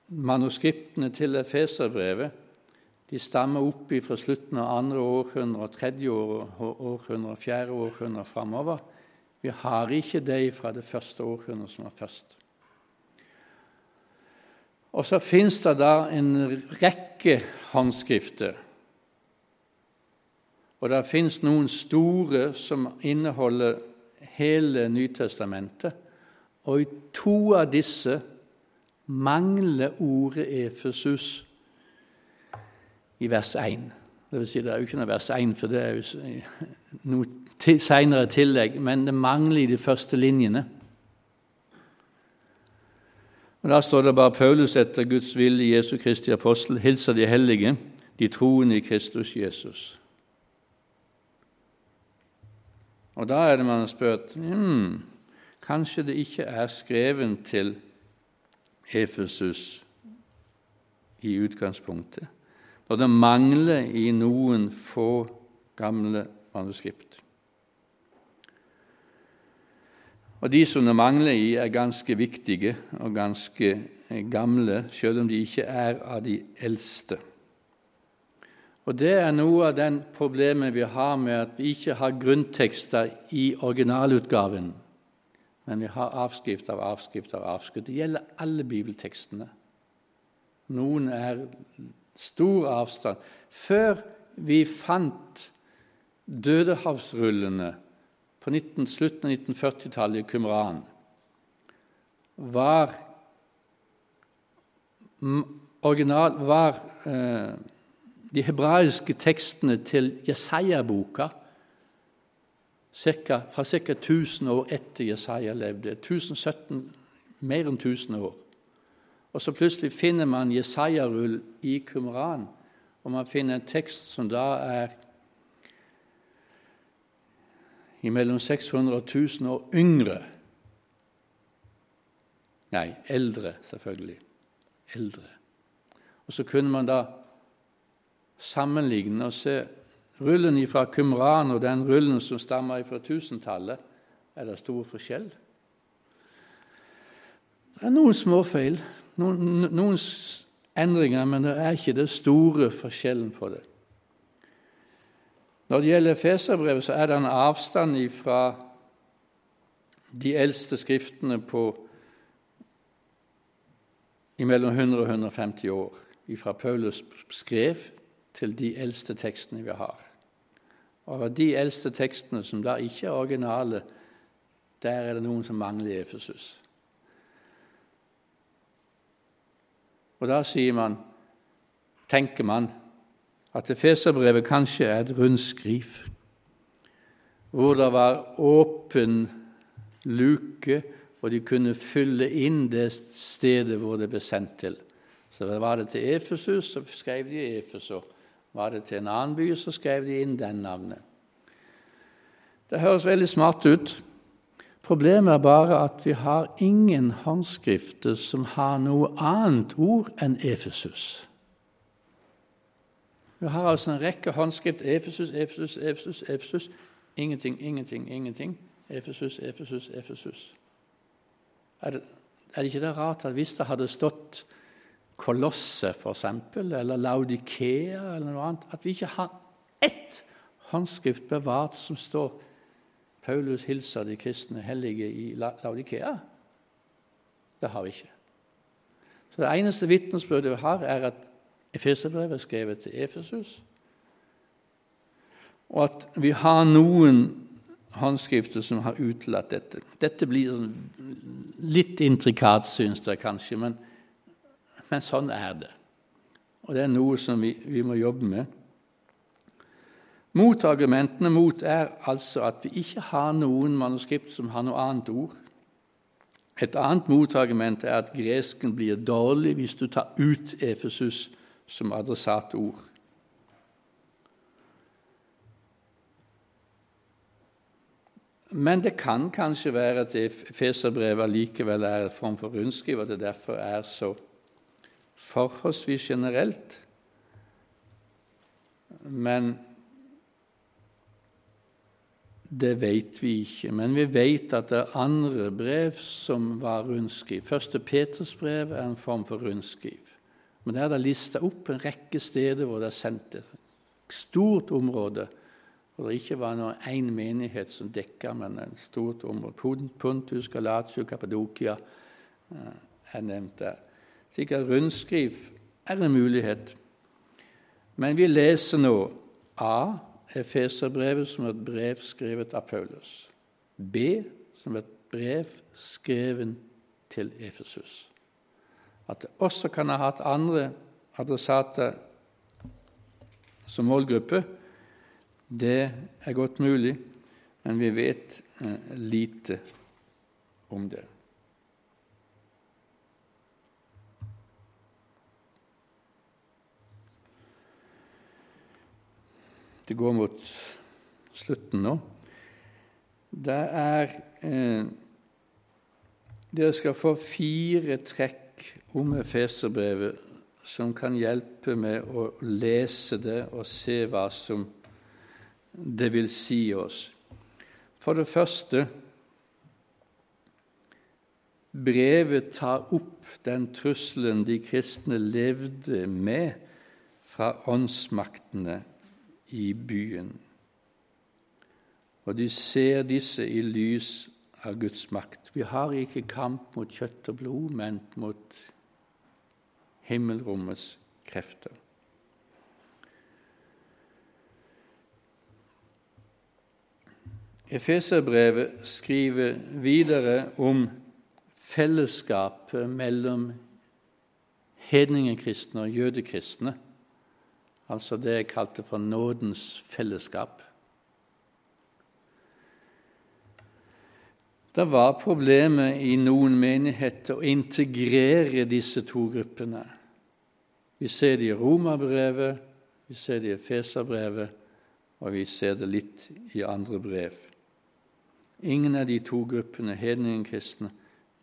manuskriptene til Efeserbrevet de stammer opp fra slutten av andre århundre og tredje århundre og fjerde århundre framover. Vi har ikke det fra det første århundret som var først. Og så fins det da en rekke håndskrifter. Og det fins noen store som inneholder hele Nytestamentet. Og i to av disse mangler ordet Efesus i vers 1. Det, vil si, det er jo ikke noe vers 1, for det er jo noe senere tillegg, men det mangler i de første linjene. Og Da står det bare Paulus etter Guds vilje, Jesu Kristi apostel, hilser de hellige, de troende i Kristus Jesus. Og da er det man har spurt hmm, Kanskje det ikke er skrevet til Efesus i utgangspunktet, når det mangler i noen få gamle manuskript. Og De som det mangler i, er ganske viktige og ganske gamle, selv om de ikke er av de eldste. Og Det er noe av den problemet vi har med at vi ikke har grunntekster i originalutgaven men vi har avskrift av avskrift av avskrift. Det gjelder alle bibeltekstene. Noen er stor avstand. Før vi fant Dødehavsrullene på 19, slutten av 1940-tallet i Kumran, var, original, var eh, de hebraiske tekstene til Jesaja-boka cirka, fra ca. 1000 år etter Jesaja levde. 1017, mer enn 1000 år. Og så plutselig finner man Jesaja-rull i Kumran, og man finner en tekst som da er mellom 600 og 1000 år yngre. Nei, eldre, selvfølgelig. Eldre. Og så kunne man da sammenligne og se Rullen fra Qumran og den rullen som stammer fra tusentallet, er det stor forskjell. Det er noen småfeil, noen, noen endringer, men det er ikke det store forskjellen på det. Når det gjelder Feserbrevet, så er det en avstand fra de eldste skriftene på mellom 100 og 150 år, fra Paulus skrev til de eldste tekstene vi har. Og de eldste tekstene som da ikke er originale, der er det noen som mangler i Efesus. Og da sier man, tenker man, at Efeserbrevet kanskje er et rundskriv, hvor det var åpen luke, og de kunne fylle inn det stedet hvor det ble sendt til. Så var det til Efesus, så skrev de Efesos. Var det til en annen by, så skrev de inn den navnet. Det høres veldig smart ut. Problemet er bare at vi har ingen håndskrifter som har noe annet ord enn Efesus. Vi har altså en rekke håndskrift Efesus, Efesus, Efesus, Efesus. Ingenting, ingenting, ingenting. Efesus, Efesus, Efesus. Er det, er det ikke det rart at hvis det hadde stått Kolosset, f.eks., eller Laudikea, eller noe annet, at vi ikke har ett håndskrift bevart som står Paulus hilser de kristne hellige i Laudikea? Det har vi ikke. Så Det eneste vitnesbyrdet vi har, er at Efeserbrevet er skrevet til Efesus, og at vi har noen håndskrifter som har utelatt dette. Dette blir litt intrikat, syns dere kanskje, men, men, sånn er det. Og det er noe som vi, vi må jobbe med. Motargumentene mot er altså at vi ikke har noen manuskript som har noe annet ord. Et annet motargument er at gresken blir dårlig hvis du tar ut Efesus som adressatord. Men det kan kanskje være at Feserbrevet likevel er et form for rundskriv, og det derfor er så forholdsvis generelt. Men det vet vi ikke, men vi vet at det er andre brev som var rundskriv. Første Peters brev er en form for rundskriv. Men der er det lista opp en rekke steder hvor det er sendt et stort område, hvor det ikke var noen én menighet som dekka, men et stort område. Pontus, Galatio, Kappadokia eh, er nevnt der. Slik at rundskriv er en mulighet. Men vi leser nå A Efeserbrevet som et brev skrevet av Paulus. B som et brev skrevet til Efesus. At det også kan ha hatt andre adressater som målgruppe, det er godt mulig, men vi vet eh, lite om det. Det går mot slutten nå. Det er eh, Dere skal få fire trekk om Efeserbrevet som kan hjelpe med å lese det og se hva som det vil si oss. For det første Brevet tar opp den trusselen de kristne levde med fra åndsmaktene i byen. Og de ser disse i lys av Guds makt. Vi har ikke kamp mot kjøtt og blod, men mot himmelrommets krefter. Efeserbrevet skriver videre om fellesskapet mellom hedningekristne og jødekristne altså det jeg kalte for nådens fellesskap. Det var problemet i noen menigheter å integrere disse to gruppene. Vi ser det i Romerbrevet, vi ser det i Feserbrevet, og vi ser det litt i andre brev. Ingen av de to gruppene, hedningkristne,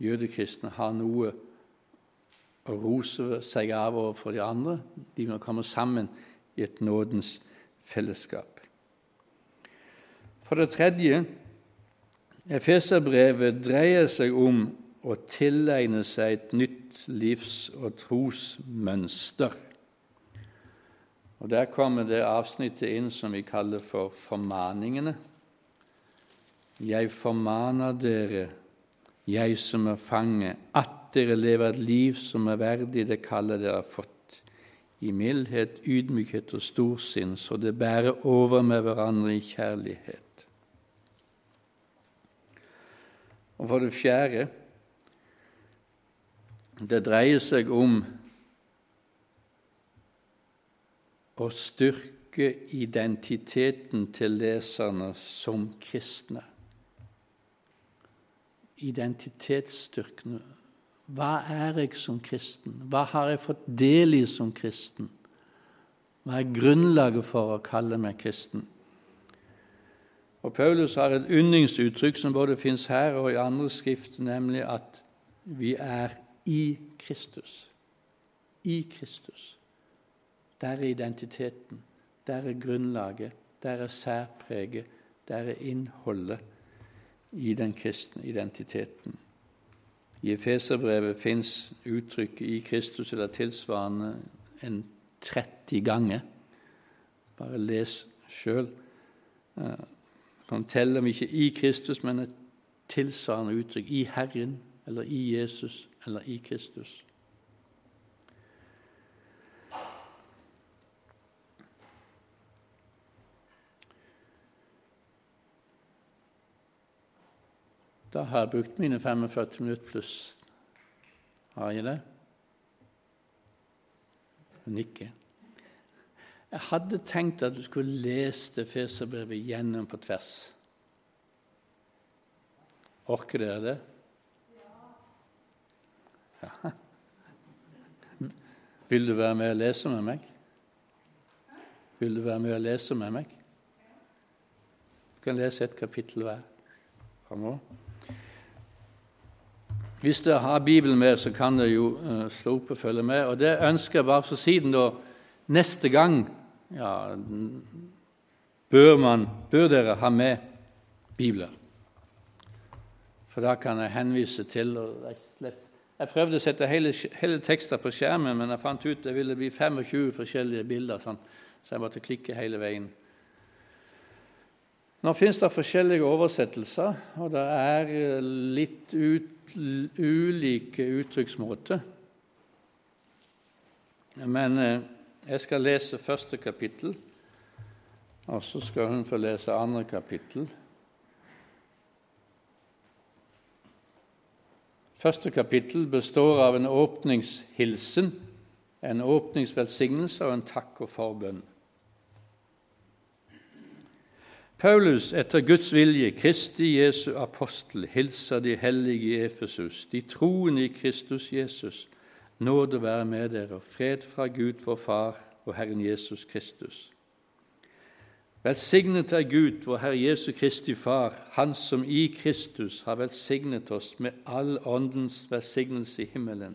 jødekristne, har noe å rose seg av overfor de andre. De må komme sammen i et nådens fellesskap. For det tredje Efeserbrevet dreier seg om å tilegne seg et nytt livs- og trosmønster. Og Der kommer det avsnittet inn som vi kaller for formaningene. Jeg formaner dere, jeg som er fange, at dere lever et liv som er verdig det kallet dere har fått i mildhet, ydmykhet og storsinn, så det bærer over med hverandre i kjærlighet. Og for det fjerde det dreier seg om å styrke identiteten til leserne som kristne. Identitetsstyrkende hva er jeg som kristen? Hva har jeg fått del i som kristen? Hva er grunnlaget for å kalle meg kristen? Og Paulus har et yndlingsuttrykk som både fins her og i andre skrift, nemlig at vi er i Kristus. I Kristus. Der er identiteten, der er grunnlaget, der er særpreget, der er innholdet i den kristne identiteten. I Efeserbrevet fins uttrykket 'i Kristus' eller tilsvarende en 30 ganger. Bare les sjøl. Eh, kan telle om ikke i Kristus, men et tilsvarende uttrykk i Herren, eller i Jesus, eller i Kristus. Da har jeg brukt mine 45 minutter pluss. Har jeg det? Hun nikker. Jeg hadde tenkt at du skulle lese det Feserbrevet gjennom på tvers. Orker dere det? Ja. Vil du være med og lese med meg? Vil du være med og lese med meg? Du kan lese et kapittel hver framover. Hvis dere har Bibelen med, så kan dere jo uh, slå opp og følge med. Og Det ønsker jeg bare for siden da neste gang ja, bør, man, bør dere ha med Bibelen. For da kan jeg henvise til Jeg prøvde å sette hele, hele teksten på skjermen, men jeg fant ut det ville bli 25 forskjellige bilder, sånn, så jeg måtte klikke hele veien. Nå finnes det forskjellige oversettelser, og det er litt ut ulike uttrykksmåter. Men eh, jeg skal lese første kapittel, og så skal hun få lese andre kapittel. Første kapittel består av en åpningshilsen, en åpningsvelsignelse og en takk og forbønn. Paulus, etter Guds vilje, Kristi Jesu apostel, hilser de hellige i Efesus, de troende i Kristus Jesus. Nåde være med dere, fred fra Gud vår Far og Herren Jesus Kristus. Velsignet er Gud, vår Herre Jesu Kristi Far, Han som i Kristus har velsignet oss med all åndens velsignelse i himmelen.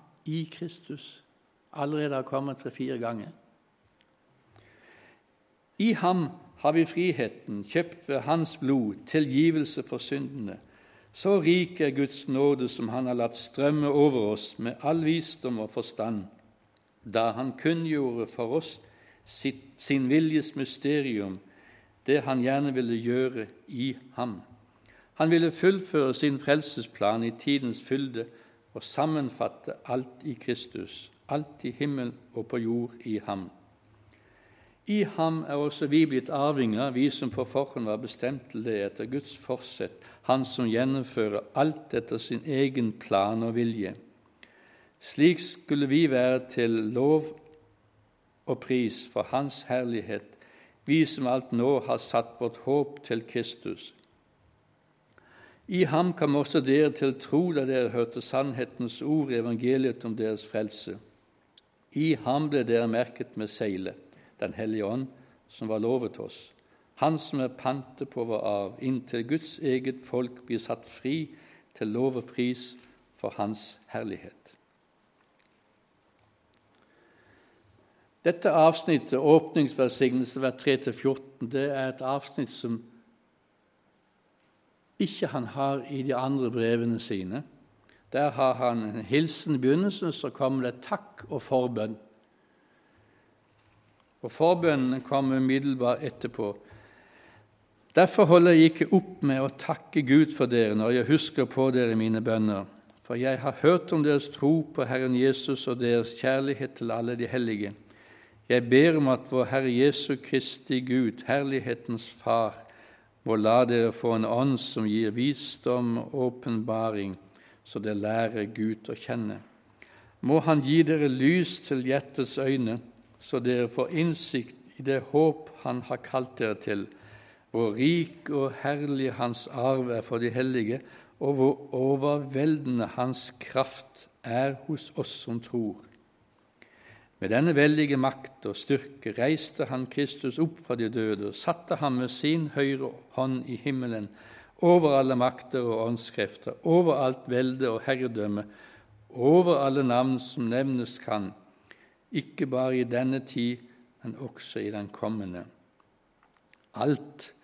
i Kristus allerede har kommet tre-fire ganger. I ham har vi friheten, kjøpt ved Hans blod, tilgivelse for syndene. Så rik er Guds nåde som Han har latt strømme over oss med all visdom og forstand, da Han kunngjorde for oss sitt, sin viljes mysterium, det Han gjerne ville gjøre i ham. Han ville fullføre sin frelsesplan i tidens fylde og sammenfatte alt i Kristus, alt i himmel og på jord i ham. I ham er også vi blitt arvinger, vi som på forhånd var bestemt til det etter Guds forsett, Han som gjennomfører alt etter sin egen plan og vilje. Slik skulle vi være til lov og pris for Hans herlighet, vi som alt nå har satt vårt håp til Kristus. I ham kom også dere til tro da dere hørte sannhetens ord i evangeliet om deres frelse. I ham ble dere merket med seilet, Den hellige ånd, som var lovet oss. Han som er pantet på vår arv, inntil Guds eget folk blir satt fri til lov og pris for Hans herlighet. Dette avsnittet, åpningsvelsignelse vers 3-14, det er et avsnitt som ikke han har i de andre brevene sine. Der har han en hilsen i begynnelsen, så kommer det takk og forbønn. Og forbønnene kommer umiddelbart etterpå. Derfor holder jeg ikke opp med å takke Gud for dere når jeg husker på dere mine bønner, for jeg har hørt om deres tro på Herren Jesus og deres kjærlighet til alle de hellige. Jeg ber om at vår Herre Jesu Kristi Gud, herlighetens Far, må la dere få en ånd som gir visdom og åpenbaring, så dere lærer Gud å kjenne. Må Han gi dere lys til hjertets øyne, så dere får innsikt i det håp Han har kalt dere til, hvor rik og herlig Hans arv er for de hellige, og hvor overveldende Hans kraft er hos oss som tror. Med denne veldige makt og styrke reiste han Kristus opp fra de døde og satte ham med sin høyre hånd i himmelen over alle makter og åndskrefter, over alt velde og herredømme, over alle navn som nevnes kan, ikke bare i denne tid, men også i den kommende. Alt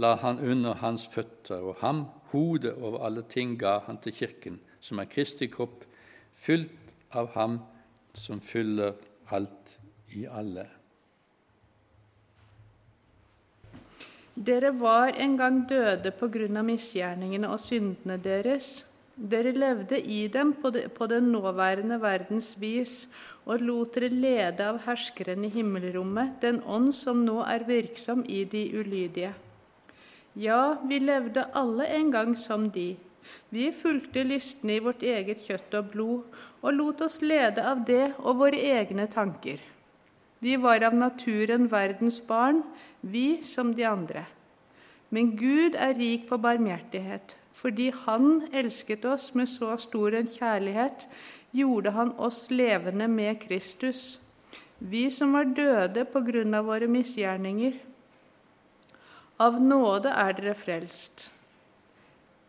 la han under hans føtter, og ham, hodet over alle ting, ga han til Kirken, som er Kristi kropp, fylt av ham som fyller alt i alle. Dere var en gang døde på grunn av misgjerningene og syndene deres. Dere levde i dem på, de, på den nåværende verdens vis og lot dere lede av herskeren i himmelrommet, den ånd som nå er virksom i de ulydige. Ja, vi levde alle en gang som de. Vi fulgte lystne i vårt eget kjøtt og blod og lot oss lede av det og våre egne tanker. Vi var av naturen verdens barn, vi som de andre. Men Gud er rik på barmhjertighet. Fordi Han elsket oss med så stor en kjærlighet, gjorde Han oss levende med Kristus, vi som var døde på grunn av våre misgjerninger. Av nåde er dere frelst.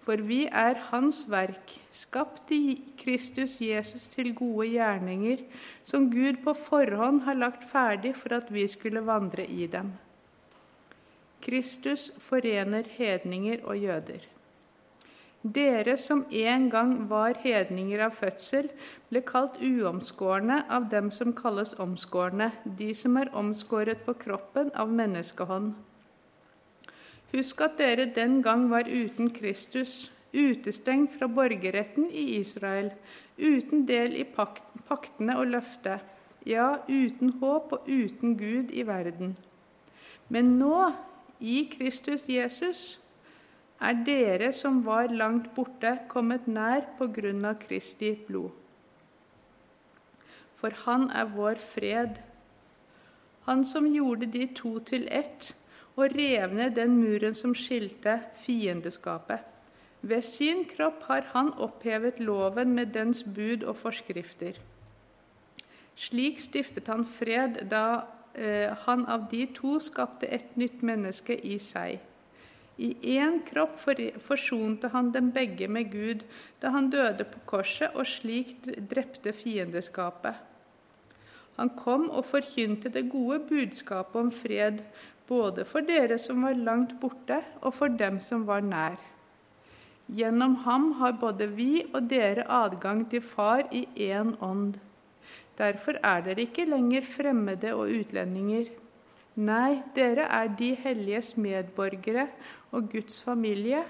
For vi er Hans verk, skapt i Kristus Jesus til gode gjerninger, som Gud på forhånd har lagt ferdig for at vi skulle vandre i dem. Kristus forener hedninger og jøder. Dere som en gang var hedninger av fødsel, ble kalt uomskårne av dem som kalles omskårne, de som er omskåret på kroppen av menneskehånd. Husk at dere den gang var uten Kristus, utestengt fra borgerretten i Israel, uten del i paktene og løftet, ja, uten håp og uten Gud i verden. Men nå, i Kristus Jesus, er dere som var langt borte, kommet nær på grunn av Kristi blod. For Han er vår fred, Han som gjorde de to til ett, og rev ned den muren som skilte fiendeskapet. Ved sin kropp har han opphevet loven med dens bud og forskrifter. Slik stiftet han fred da eh, han av de to skapte et nytt menneske i seg. I én kropp forsonte han dem begge med Gud da han døde på korset og slik drepte fiendeskapet. Han kom og forkynte det gode budskapet om fred både for dere som var langt borte, og for dem som var nær. Gjennom ham har både vi og dere adgang til Far i én ånd. Derfor er dere ikke lenger fremmede og utlendinger. Nei, dere er de helliges medborgere og Guds familie.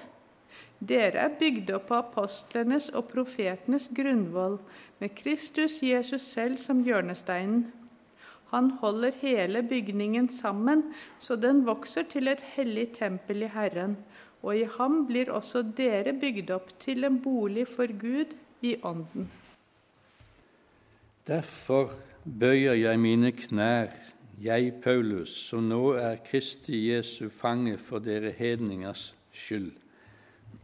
Dere er bygd opp på apostlenes og profetenes grunnvoll, med Kristus Jesus selv som hjørnesteinen. Han holder hele bygningen sammen, så den vokser til et hellig tempel i Herren. Og i ham blir også dere bygd opp til en bolig for Gud i Ånden. Derfor bøyer jeg mine knær, jeg Paulus, som nå er Kristi Jesu fange for dere hedningers skyld.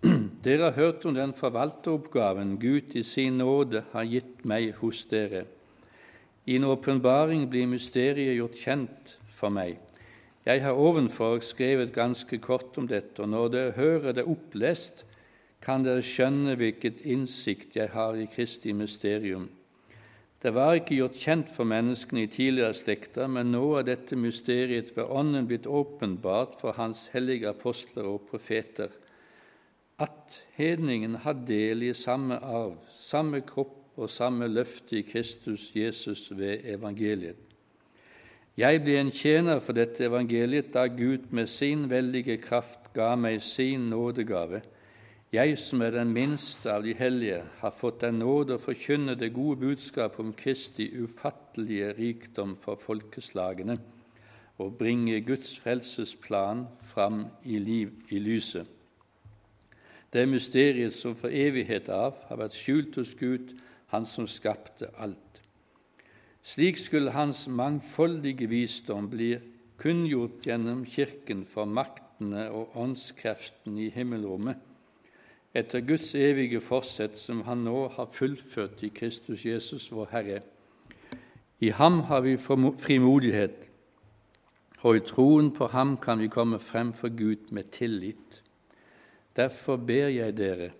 Dere har hørt om den forvalteroppgaven Gud i sin nåde har gitt meg hos dere. I en åpenbaring blir mysteriet gjort kjent for meg. Jeg har ovenfor skrevet ganske kort om dette, og når dere hører det opplest, kan dere skjønne hvilket innsikt jeg har i Kristi mysterium. Det var ikke gjort kjent for menneskene i tidligere slekter, men nå er dette mysteriet ved Ånden blitt åpenbart for Hans hellige apostler og profeter, at hedningen har del i samme arv, samme kropp og samme løfte i Kristus Jesus ved evangeliet. Jeg ble en tjener for dette evangeliet da Gud med sin veldige kraft ga meg sin nådegave. Jeg som er den minste av de hellige, har fått den nåde å forkynne det gode budskap om Kristi ufattelige rikdom for folkeslagene og bringe Guds frelsesplan fram i liv i lyset. Det er mysteriet som for evighet av har vært skjult hos Gud, Han som skapte alt. Slik skulle Hans mangfoldige visdom bli kunngjort gjennom Kirken for maktene og åndskreften i himmelrommet, etter Guds evige forsett som Han nå har fullført i Kristus Jesus, vår Herre. I ham har vi frimodighet, og i troen på ham kan vi komme frem for Gud med tillit. Derfor ber jeg dere,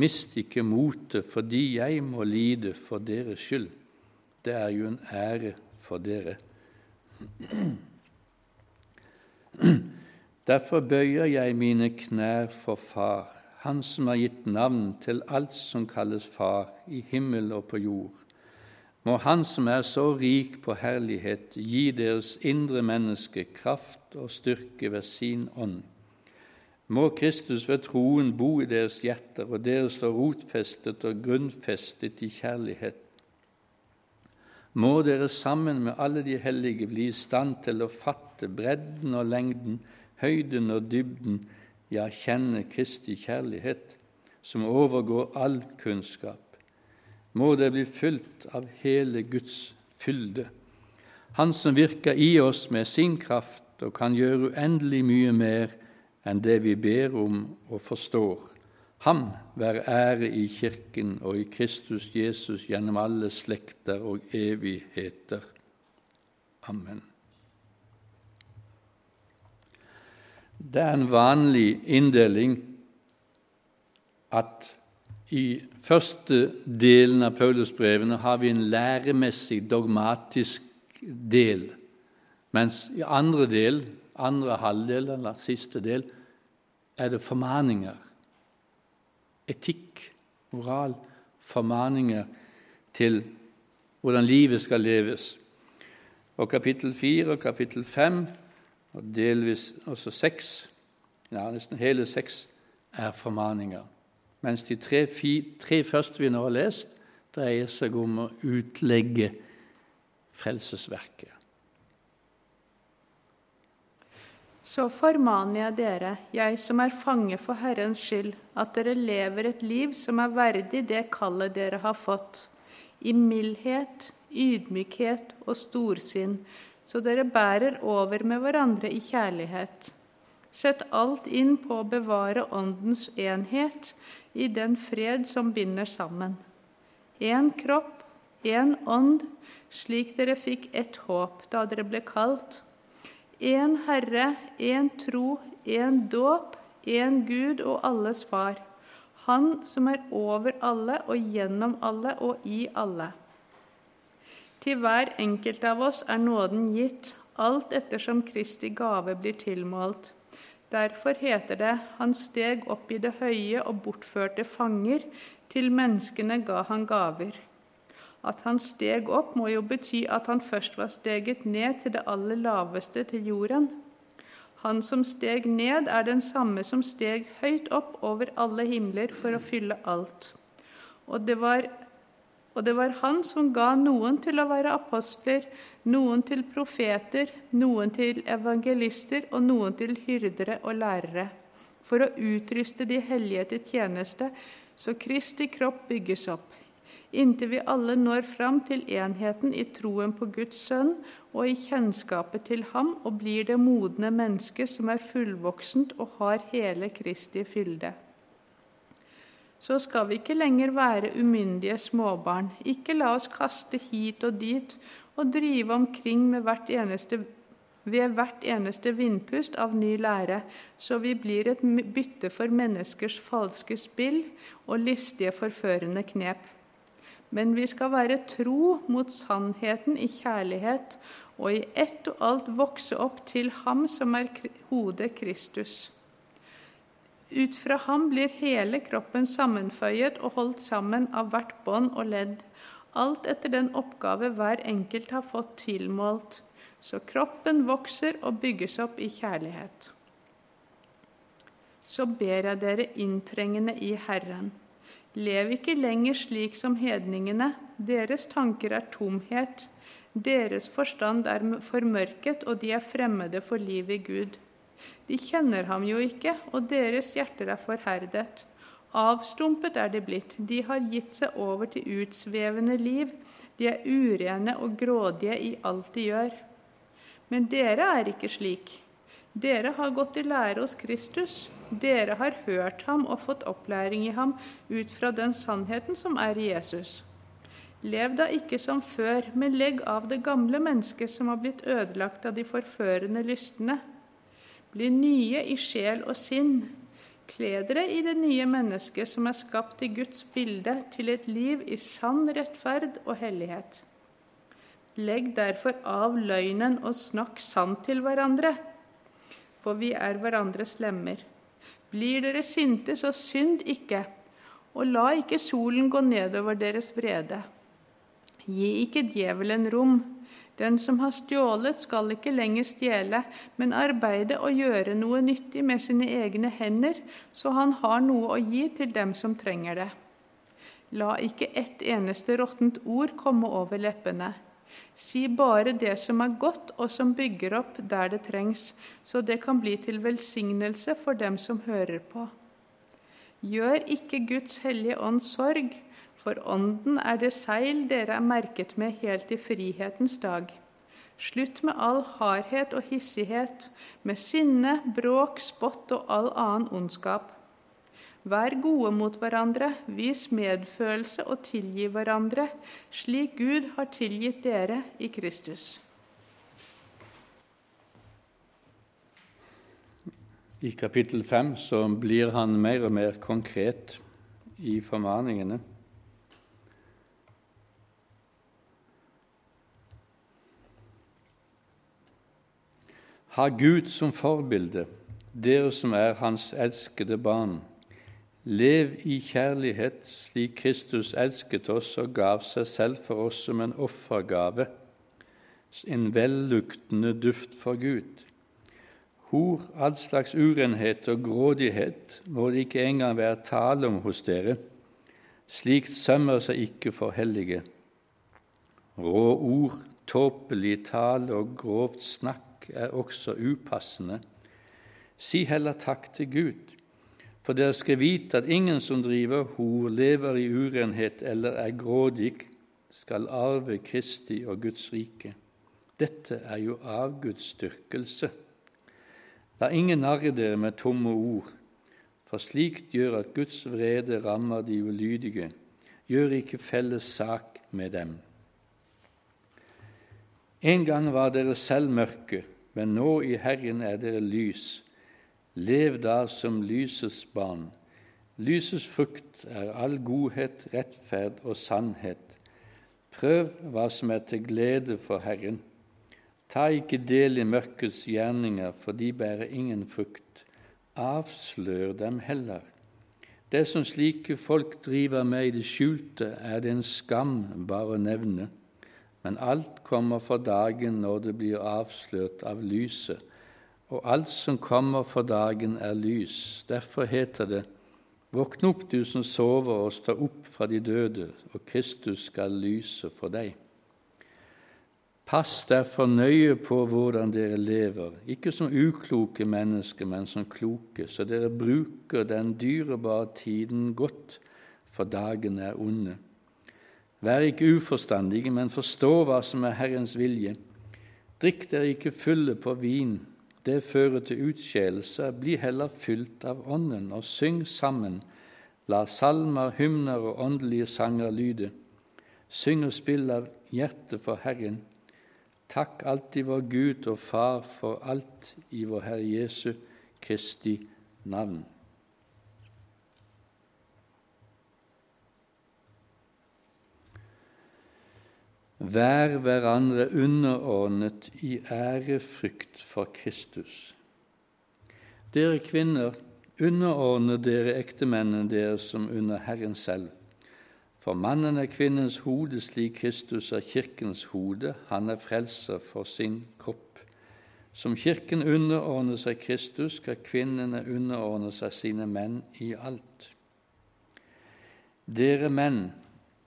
mist ikke motet fordi jeg må lide for deres skyld. Det er jo en ære for dere. Derfor bøyer jeg mine knær for Far, Han som har gitt navn til alt som kalles Far, i himmel og på jord. Må Han som er så rik på herlighet, gi deres indre menneske kraft og styrke ved sin ånd. Må Kristus ved troen bo i deres hjerter, og dere stå rotfestet og grunnfestet i kjærlighet må dere sammen med alle de hellige bli i stand til å fatte bredden og lengden, høyden og dybden, ja, kjenne Kristi kjærlighet, som overgår all kunnskap. Må det bli fylt av hele Guds fylde. Han som virker i oss med sin kraft og kan gjøre uendelig mye mer enn det vi ber om og forstår Ham være ære i Kirken og i Kristus Jesus gjennom alle slekter og evigheter. Amen. Det er en vanlig inndeling at i første delen av Paulusbrevene har vi en læremessig, dogmatisk del, mens i andre del, andre halvdel eller siste del, er det formaninger etikk, moral, formaninger til hvordan livet skal leves. Og kapittel 4 og kapittel 5, og delvis også 6, ja, nesten hele 6, er formaninger. Mens de tre, tre første vi nå har lest, dreier seg om å utlegge frelsesverket. Så formaner jeg dere, jeg som er fange for Herrens skyld, at dere lever et liv som er verdig det kallet dere har fått, i mildhet, ydmykhet og storsinn, så dere bærer over med hverandre i kjærlighet. Sett alt inn på å bevare Åndens enhet i den fred som binder sammen. Én kropp, én ånd, slik dere fikk ett håp da dere ble kalt én Herre, én tro, én dåp, én Gud og alles Far. Han som er over alle og gjennom alle og i alle. Til hver enkelt av oss er nåden gitt, alt ettersom Kristi gave blir tilmålt. Derfor heter det Han steg opp i det høye og bortførte fanger, til menneskene ga han gaver. At han steg opp, må jo bety at han først var steget ned til det aller laveste, til jorden. Han som steg ned, er den samme som steg høyt opp over alle himler for å fylle alt. Og det var, og det var han som ga noen til å være apostler, noen til profeter, noen til evangelister og noen til hyrdere og lærere, for å utruste de hellige til tjeneste, så Kristi kropp bygges opp inntil vi alle når fram til enheten i troen på Guds sønn og i kjennskapet til ham og blir det modne mennesket som er fullvoksent og har hele Kristi fylde. Så skal vi ikke lenger være umyndige småbarn, ikke la oss kaste hit og dit og drive omkring hvert eneste, ved hvert eneste vindpust av ny lære, så vi blir et bytte for menneskers falske spill og listige, forførende knep Men vi skal være tro mot sannheten i kjærlighet, og i ett og alt vokse opp til Ham som er hodet Kristus. Ut fra ham blir hele kroppen sammenføyet og holdt sammen av hvert bånd og ledd, alt etter den oppgave hver enkelt har fått tilmålt, så kroppen vokser og bygges opp i kjærlighet. Så ber jeg dere inntrengende i Herren. Lev ikke lenger slik som hedningene, deres tanker er tomhet, deres forstand er formørket, og de er fremmede for livet i Gud. De kjenner ham jo ikke, og deres hjerter er forherdet. Avstumpet er de blitt, de har gitt seg over til utsvevende liv, de er urene og grådige i alt de gjør. Men dere er ikke slik. Dere har gått i lære hos Kristus. Dere har hørt ham og fått opplæring i ham ut fra den sannheten som er i Jesus. Lev da ikke som før, men legg av det gamle mennesket som har blitt ødelagt av de forførende lystne. Bli nye i sjel og sinn. Kle dere i det nye mennesket som er skapt i Guds bilde, til et liv i sann rettferd og hellighet. Legg derfor av løgnen og snakk sant til hverandre, for vi er hverandres lemmer. Blir dere sinte, så synd ikke, og la ikke solen gå nedover deres vrede. Gi ikke djevelen rom. Den som har stjålet, skal ikke lenger stjele, men arbeide og gjøre noe nyttig med sine egne hender, så han har noe å gi til dem som trenger det. La ikke ett eneste råttent ord komme over leppene. Si bare det som er godt, og som bygger opp der det trengs, så det kan bli til velsignelse for dem som hører på. Gjør ikke Guds hellige ånd sorg, for Ånden er det seil dere er merket med helt i frihetens dag. Slutt med all hardhet og hissighet, med sinne, bråk, spott og all annen ondskap. Vær gode mot hverandre, vis medfølelse og tilgi hverandre, slik Gud har tilgitt dere i Kristus. I kapittel 5 så blir han mer og mer konkret i formaningene. Ha Gud som forbilde, dere som er Hans elskede barn. Lev i kjærlighet slik Kristus elsket oss og gav seg selv for oss som en offergave, en velluktende duft for Gud. Hor, all slags urenhet og grådighet må det ikke engang være tale om hos dere. Slikt sømmer seg ikke for hellige. Rå ord, tåpelig tale og grovt snakk er også upassende. Si heller takk til Gud, for dere skal vite at ingen som driver hor, lever i urenhet eller er grådig, skal arve Kristi og Guds rike. Dette er jo avgudsdyrkelse. La ingen narre dere med tomme ord, for slikt gjør at Guds vrede rammer de ulydige. Gjør ikke felles sak med dem. En gang var dere selv mørke, men nå i Herren er dere lys. Lev da som lysets barn. Lysets frukt er all godhet, rettferd og sannhet. Prøv hva som er til glede for Herren. Ta ikke del i mørkets gjerninger, for de bærer ingen frukt. Avslør dem heller. Det som slike folk driver med i det skjulte, er det en skam bare å nevne men alt kommer for dagen når det blir avslørt av lyset, og alt som kommer for dagen, er lys. Derfor heter det:" Våkn opp, du som sover, og stå opp fra de døde, og Kristus skal lyse for deg. Pass derfor nøye på hvordan dere lever, ikke som ukloke mennesker, men som kloke, så dere bruker den dyrebare tiden godt, for dagen er onde. Vær ikke uforstandige, men forstå hva som er Herrens vilje. Drikk dere ikke fulle på vin, det fører til utskjelelse. Bli heller fylt av Ånden, og syng sammen. La salmer, hymner og åndelige sanger lyde. Syng og spill av hjertet for Herren. Takk alltid vår Gud og Far for alt i vår Herre Jesu Kristi navn. Vær hverandre underordnet i ærefrykt for Kristus. Dere kvinner, underordne dere ektemennene deres som under Herren selv. For mannen er kvinnens hode slik Kristus er kirkens hode, han er frelser for sin kropp. Som Kirken underordner seg Kristus, skal kvinnene underordne seg sine menn i alt. Dere menn,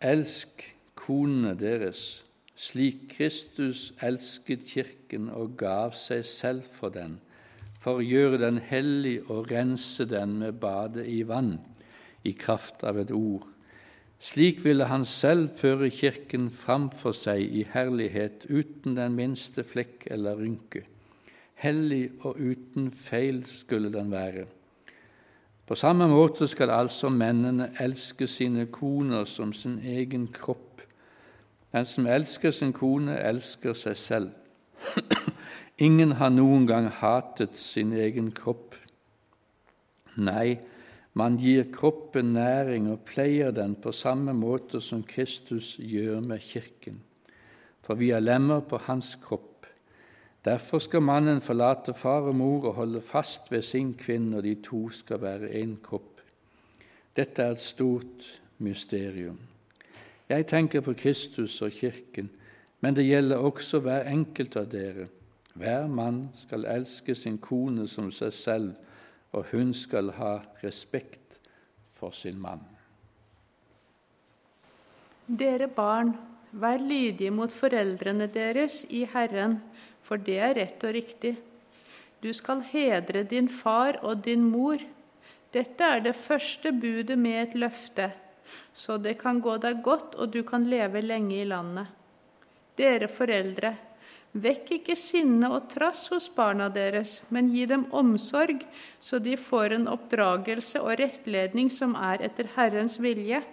elsk konene deres, slik Kristus elsket Kirken og gav seg selv for den, for å gjøre den hellig og rense den med badet i vann, i kraft av et ord slik ville han selv føre Kirken framfor seg i herlighet uten den minste flekk eller rynke. Hellig og uten feil skulle den være. På samme måte skal altså mennene elske sine koner som sin egen kropp. Den som elsker sin kone, elsker seg selv. Ingen har noen gang hatet sin egen kropp. Nei, man gir kroppen næring og pleier den på samme måte som Kristus gjør med Kirken, for vi er lemmer på hans kropp. Derfor skal mannen forlate far og mor og holde fast ved sin kvinne, og de to skal være én kropp. Dette er et stort mysterium. Jeg tenker på Kristus og Kirken, men det gjelder også hver enkelt av dere. Hver mann skal elske sin kone som seg selv, og hun skal ha respekt for sin mann. Dere barn, vær lydige mot foreldrene deres i Herren, for det er rett og riktig. Du skal hedre din far og din mor. Dette er det første budet med et løfte, så det kan gå deg godt og du kan leve lenge i landet. Dere foreldre, Vekk ikke sinne og trass hos barna deres, men gi dem omsorg, så de får en oppdragelse og rettledning som er etter Herrens vilje.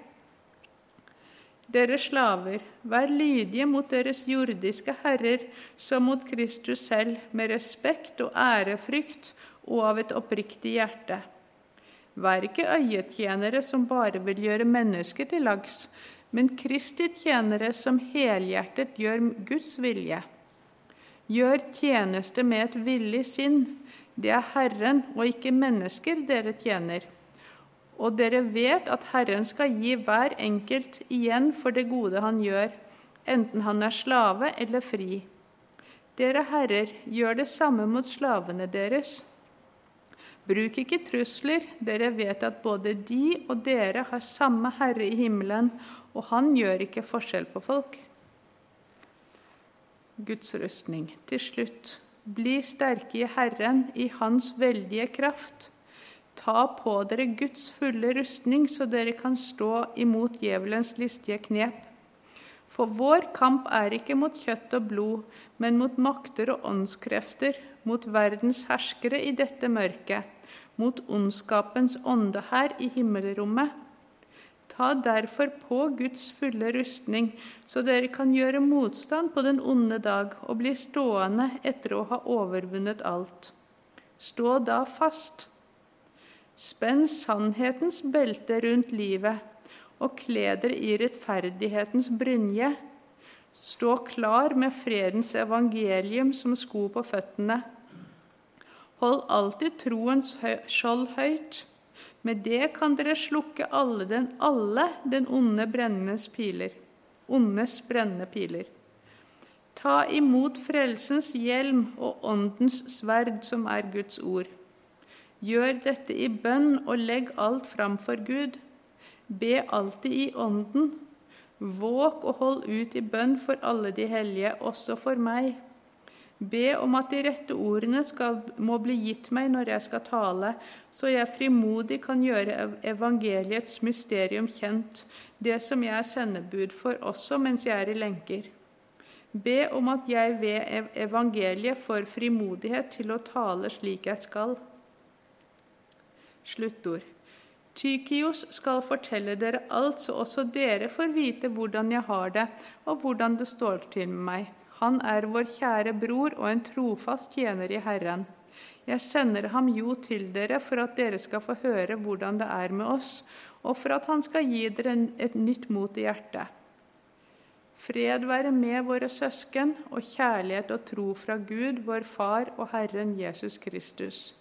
Dere slaver, vær lydige mot deres jordiske herrer som mot Kristus selv, med respekt og ærefrykt og av et oppriktig hjerte. Vær ikke øyetjenere som bare vil gjøre mennesker til lags, men Kristi tjenere som helhjertet gjør Guds vilje. Gjør tjeneste med et villig sinn. Det er Herren og ikke mennesker dere tjener. Og dere vet at Herren skal gi hver enkelt igjen for det gode han gjør, enten han er slave eller fri. Dere herrer, gjør det samme mot slavene deres. Bruk ikke trusler, dere vet at både de og dere har samme Herre i himmelen, og han gjør ikke forskjell på folk. Guds rustning. Til slutt, bli sterke i Herren, i Hans veldige kraft. Ta på dere Guds fulle rustning, så dere kan stå imot djevelens listige knep. For vår kamp er ikke mot kjøtt og blod, men mot makter og åndskrefter, mot verdens herskere i dette mørket, mot ondskapens ånde her i himmelrommet. Ta derfor på Guds fulle rustning, så dere kan gjøre motstand på den onde dag og bli stående etter å ha overvunnet alt. Stå da fast. Spenn sannhetens belte rundt livet og kle dere i rettferdighetens brynje. Stå klar med fredens evangelium som sko på føttene. Hold alltid troens skjold høyt med det kan dere slukke alle den, alle den onde brennendes piler, ondes brennende piler. Ta imot frelsens hjelm og åndens sverd, som er Guds ord. Gjør dette i bønn og legg alt fram for Gud. Be alltid i ånden. Våk og hold ut i bønn for alle de hellige, også for meg. Be om at de rette ordene skal, må bli gitt meg når jeg skal tale, så jeg frimodig kan gjøre evangeliets mysterium kjent, det som jeg er sendebud for også mens jeg er i lenker. Be om at jeg ved evangeliet får frimodighet til å tale slik jeg skal. Sluttord. Tykios skal fortelle dere alt, så også dere får vite hvordan jeg har det, og hvordan det står til med meg. Han er vår kjære bror og en trofast tjener i Herren. Jeg sender ham jo til dere for at dere skal få høre hvordan det er med oss, og for at han skal gi dere et nytt mot i hjertet. Fred være med våre søsken, og kjærlighet og tro fra Gud, vår Far og Herren Jesus Kristus.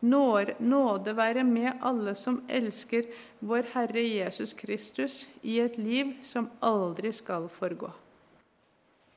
Nåde være med alle som elsker vår Herre Jesus Kristus i et liv som aldri skal forgå.